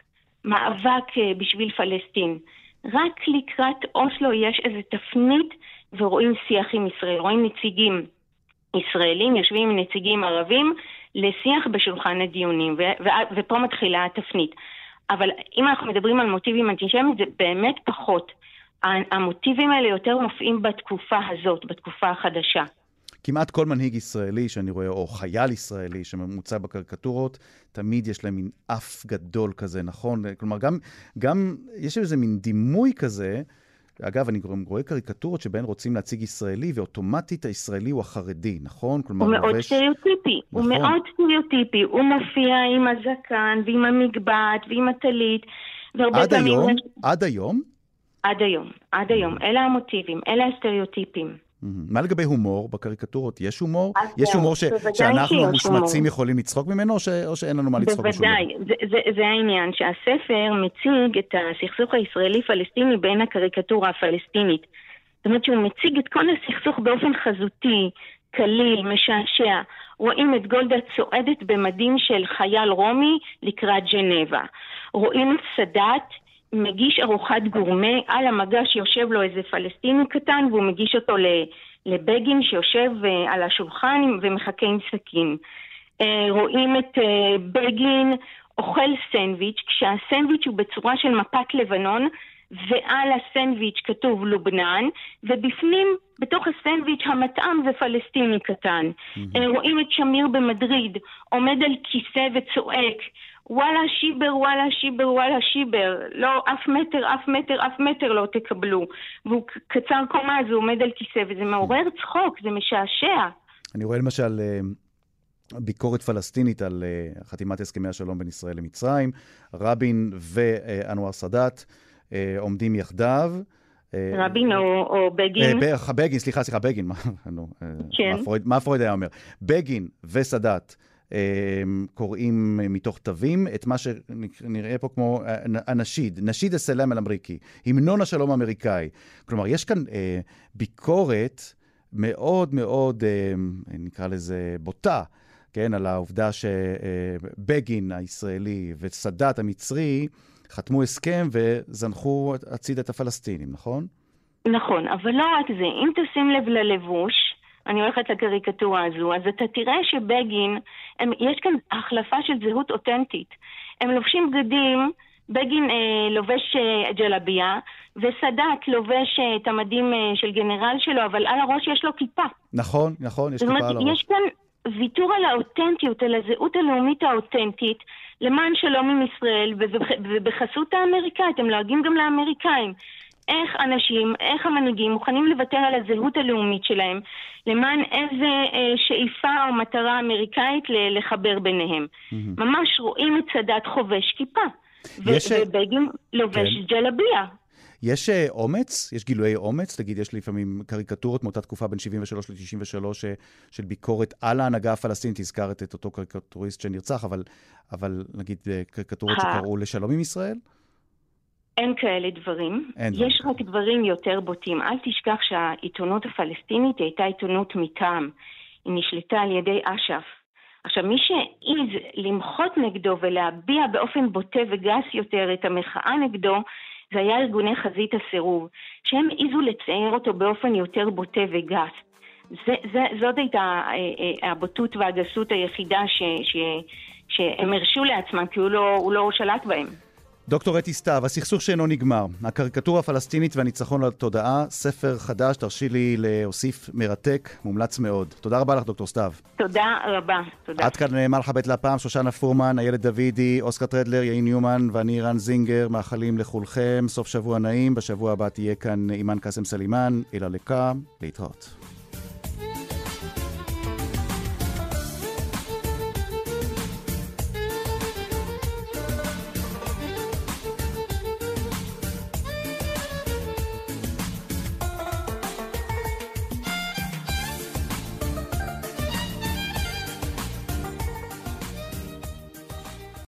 [SPEAKER 11] מאבק אה, בשביל פלסטין. רק לקראת אוסלו יש איזו תפנית ורואים שיח עם ישראל, רואים נציגים ישראלים יושבים עם נציגים ערבים לשיח בשולחן הדיונים, ו- ו- ופה מתחילה התפנית. אבל אם אנחנו מדברים על מוטיבים אנטישמיים זה באמת פחות. המוטיבים האלה יותר מופיעים בתקופה הזאת, בתקופה החדשה.
[SPEAKER 4] כמעט כל מנהיג ישראלי שאני רואה, או חייל ישראלי שממוצע בקריקטורות, תמיד יש להם מין אף גדול כזה, נכון? כלומר, גם, גם יש איזה מין דימוי כזה. אגב, אני רואה קריקטורות שבהן רוצים להציג ישראלי, ואוטומטית הישראלי הוא החרדי, נכון?
[SPEAKER 11] כלומר, הוא מאוד סטריאוטיפי, נכון. הוא מאוד סטריאוטיפי. הוא מופיע עם הזקן, ועם המגבעת, ועם הטלית.
[SPEAKER 4] עד היום? עד היום?
[SPEAKER 11] עד היום, עד היום. אלה המוטיבים, אלה הסטריאוטיפים.
[SPEAKER 4] מה לגבי הומור בקריקטורות? יש הומור? יש הומור ש... שאנחנו המושמצים יכולים לצחוק ממנו, או, ש... או שאין לנו מה לצחוק
[SPEAKER 11] בשום בוודאי, זה, זה, זה העניין, שהספר מציג את הסכסוך הישראלי-פלסטיני בין הקריקטורה הפלסטינית. זאת אומרת שהוא מציג את כל הסכסוך באופן חזותי, קליל, משעשע. רואים את גולדה צועדת במדים של חייל רומי לקראת ג'נבה. רואים את סאדאת מגיש ארוחת גורמה, על המגש יושב לו איזה פלסטיני קטן והוא מגיש אותו לבגין שיושב אה, על השולחן ומחכה עם סכין. אה, רואים את אה, בגין אוכל סנדוויץ', כשהסנדוויץ' הוא בצורה של מפת לבנון ועל הסנדוויץ' כתוב לובנן, ובפנים, בתוך הסנדוויץ', המטעם זה פלסטיני קטן. Mm-hmm. רואים את שמיר במדריד, עומד על כיסא וצועק, וואלה שיבר, וואלה שיבר, וואלה שיבר. לא, אף מטר, אף מטר, אף מטר לא תקבלו. והוא קצר קומה, אז הוא עומד על כיסא, וזה מעורר צחוק, זה משעשע.
[SPEAKER 4] אני רואה למשל... אה, ביקורת פלסטינית על uh, חתימת הסכמי השלום בין ישראל למצרים. רבין ואנואר סאדאת uh, עומדים יחדיו.
[SPEAKER 11] רבין או, או בגין?
[SPEAKER 4] בגין, סליחה, סליחה, בגין, מה, כן. מה, פרויד, מה פרויד היה אומר? בגין וסאדאת קוראים מתוך תווים את מה שנראה פה כמו הנשיד, נשיד הסלאם אל-אמריקי, המנון השלום האמריקאי. כלומר, יש כאן אה, ביקורת מאוד מאוד, אה, נקרא לזה, בוטה, כן, על העובדה שבגין הישראלי וסאדאת המצרי חתמו הסכם וזנחו הצידה את הפלסטינים, נכון?
[SPEAKER 11] נכון, אבל לא רק זה. אם תשים לב ללבוש, אני הולכת לקריקטורה הזו, אז אתה תראה שבגין, הם, יש כאן החלפה של זהות אותנטית. הם לובשים בגדים, בגין אה, לובש אה, ג'לביה, וסאדאת לובש אה, את המדים אה, של גנרל שלו, אבל על הראש יש לו כיפה.
[SPEAKER 4] נכון, נכון, יש כיפה על הראש.
[SPEAKER 11] יש כאן ויתור על האותנטיות, על הזהות הלאומית האותנטית, למען שלום עם ישראל, ובחסות האמריקאית, הם לועגים גם לאמריקאים. איך אנשים, איך המנהיגים מוכנים לוותר על הזהות הלאומית שלהם למען איזה אה, שאיפה או מטרה אמריקאית לחבר ביניהם. Mm-hmm. ממש רואים את סאדאת חובש כיפה, יש... ובגין לובש כן. ג'לביה.
[SPEAKER 4] יש אה, אומץ? יש גילויי אומץ? נגיד, יש לפעמים קריקטורות מאותה תקופה בין 73 ל-93 אה, של ביקורת על ההנהגה הפלסטינית. הזכרת את אותו קריקטוריסט שנרצח, אבל, אבל נגיד אה, קריקטורות שקראו לשלום עם ישראל?
[SPEAKER 11] אין כאלה דברים. אין יש דבר. רק דברים יותר בוטים. אל תשכח שהעיתונות הפלסטינית הייתה עיתונות מטעם. היא נשלטה על ידי אש"ף. עכשיו, מי שהעז למחות נגדו ולהביע באופן בוטה וגס יותר את המחאה נגדו, זה היה ארגוני חזית הסירוב, שהם העזו לצייר אותו באופן יותר בוטה וגס. זה, זה, זאת הייתה אה, אה, הבוטות והגסות היחידה ש, ש, שהם הרשו לעצמם, כי הוא לא, הוא לא שלט בהם.
[SPEAKER 4] דוקטור אתי סתיו, הסכסוך שאינו נגמר, הקריקטורה הפלסטינית והניצחון על התודעה, ספר חדש, תרשי לי להוסיף מרתק, מומלץ מאוד. תודה רבה לך, דוקטור סתיו.
[SPEAKER 11] תודה רבה, תודה.
[SPEAKER 4] עד כאן מלכה בית לפ"ם, שושנה פורמן, איילת דוידי, אוסקר טרדלר, יאין ניומן ואני ערן זינגר, מאחלים לכולכם סוף שבוע נעים, בשבוע הבא תהיה כאן אימאן קאסם סלימאן, אילה לקה, להתראות.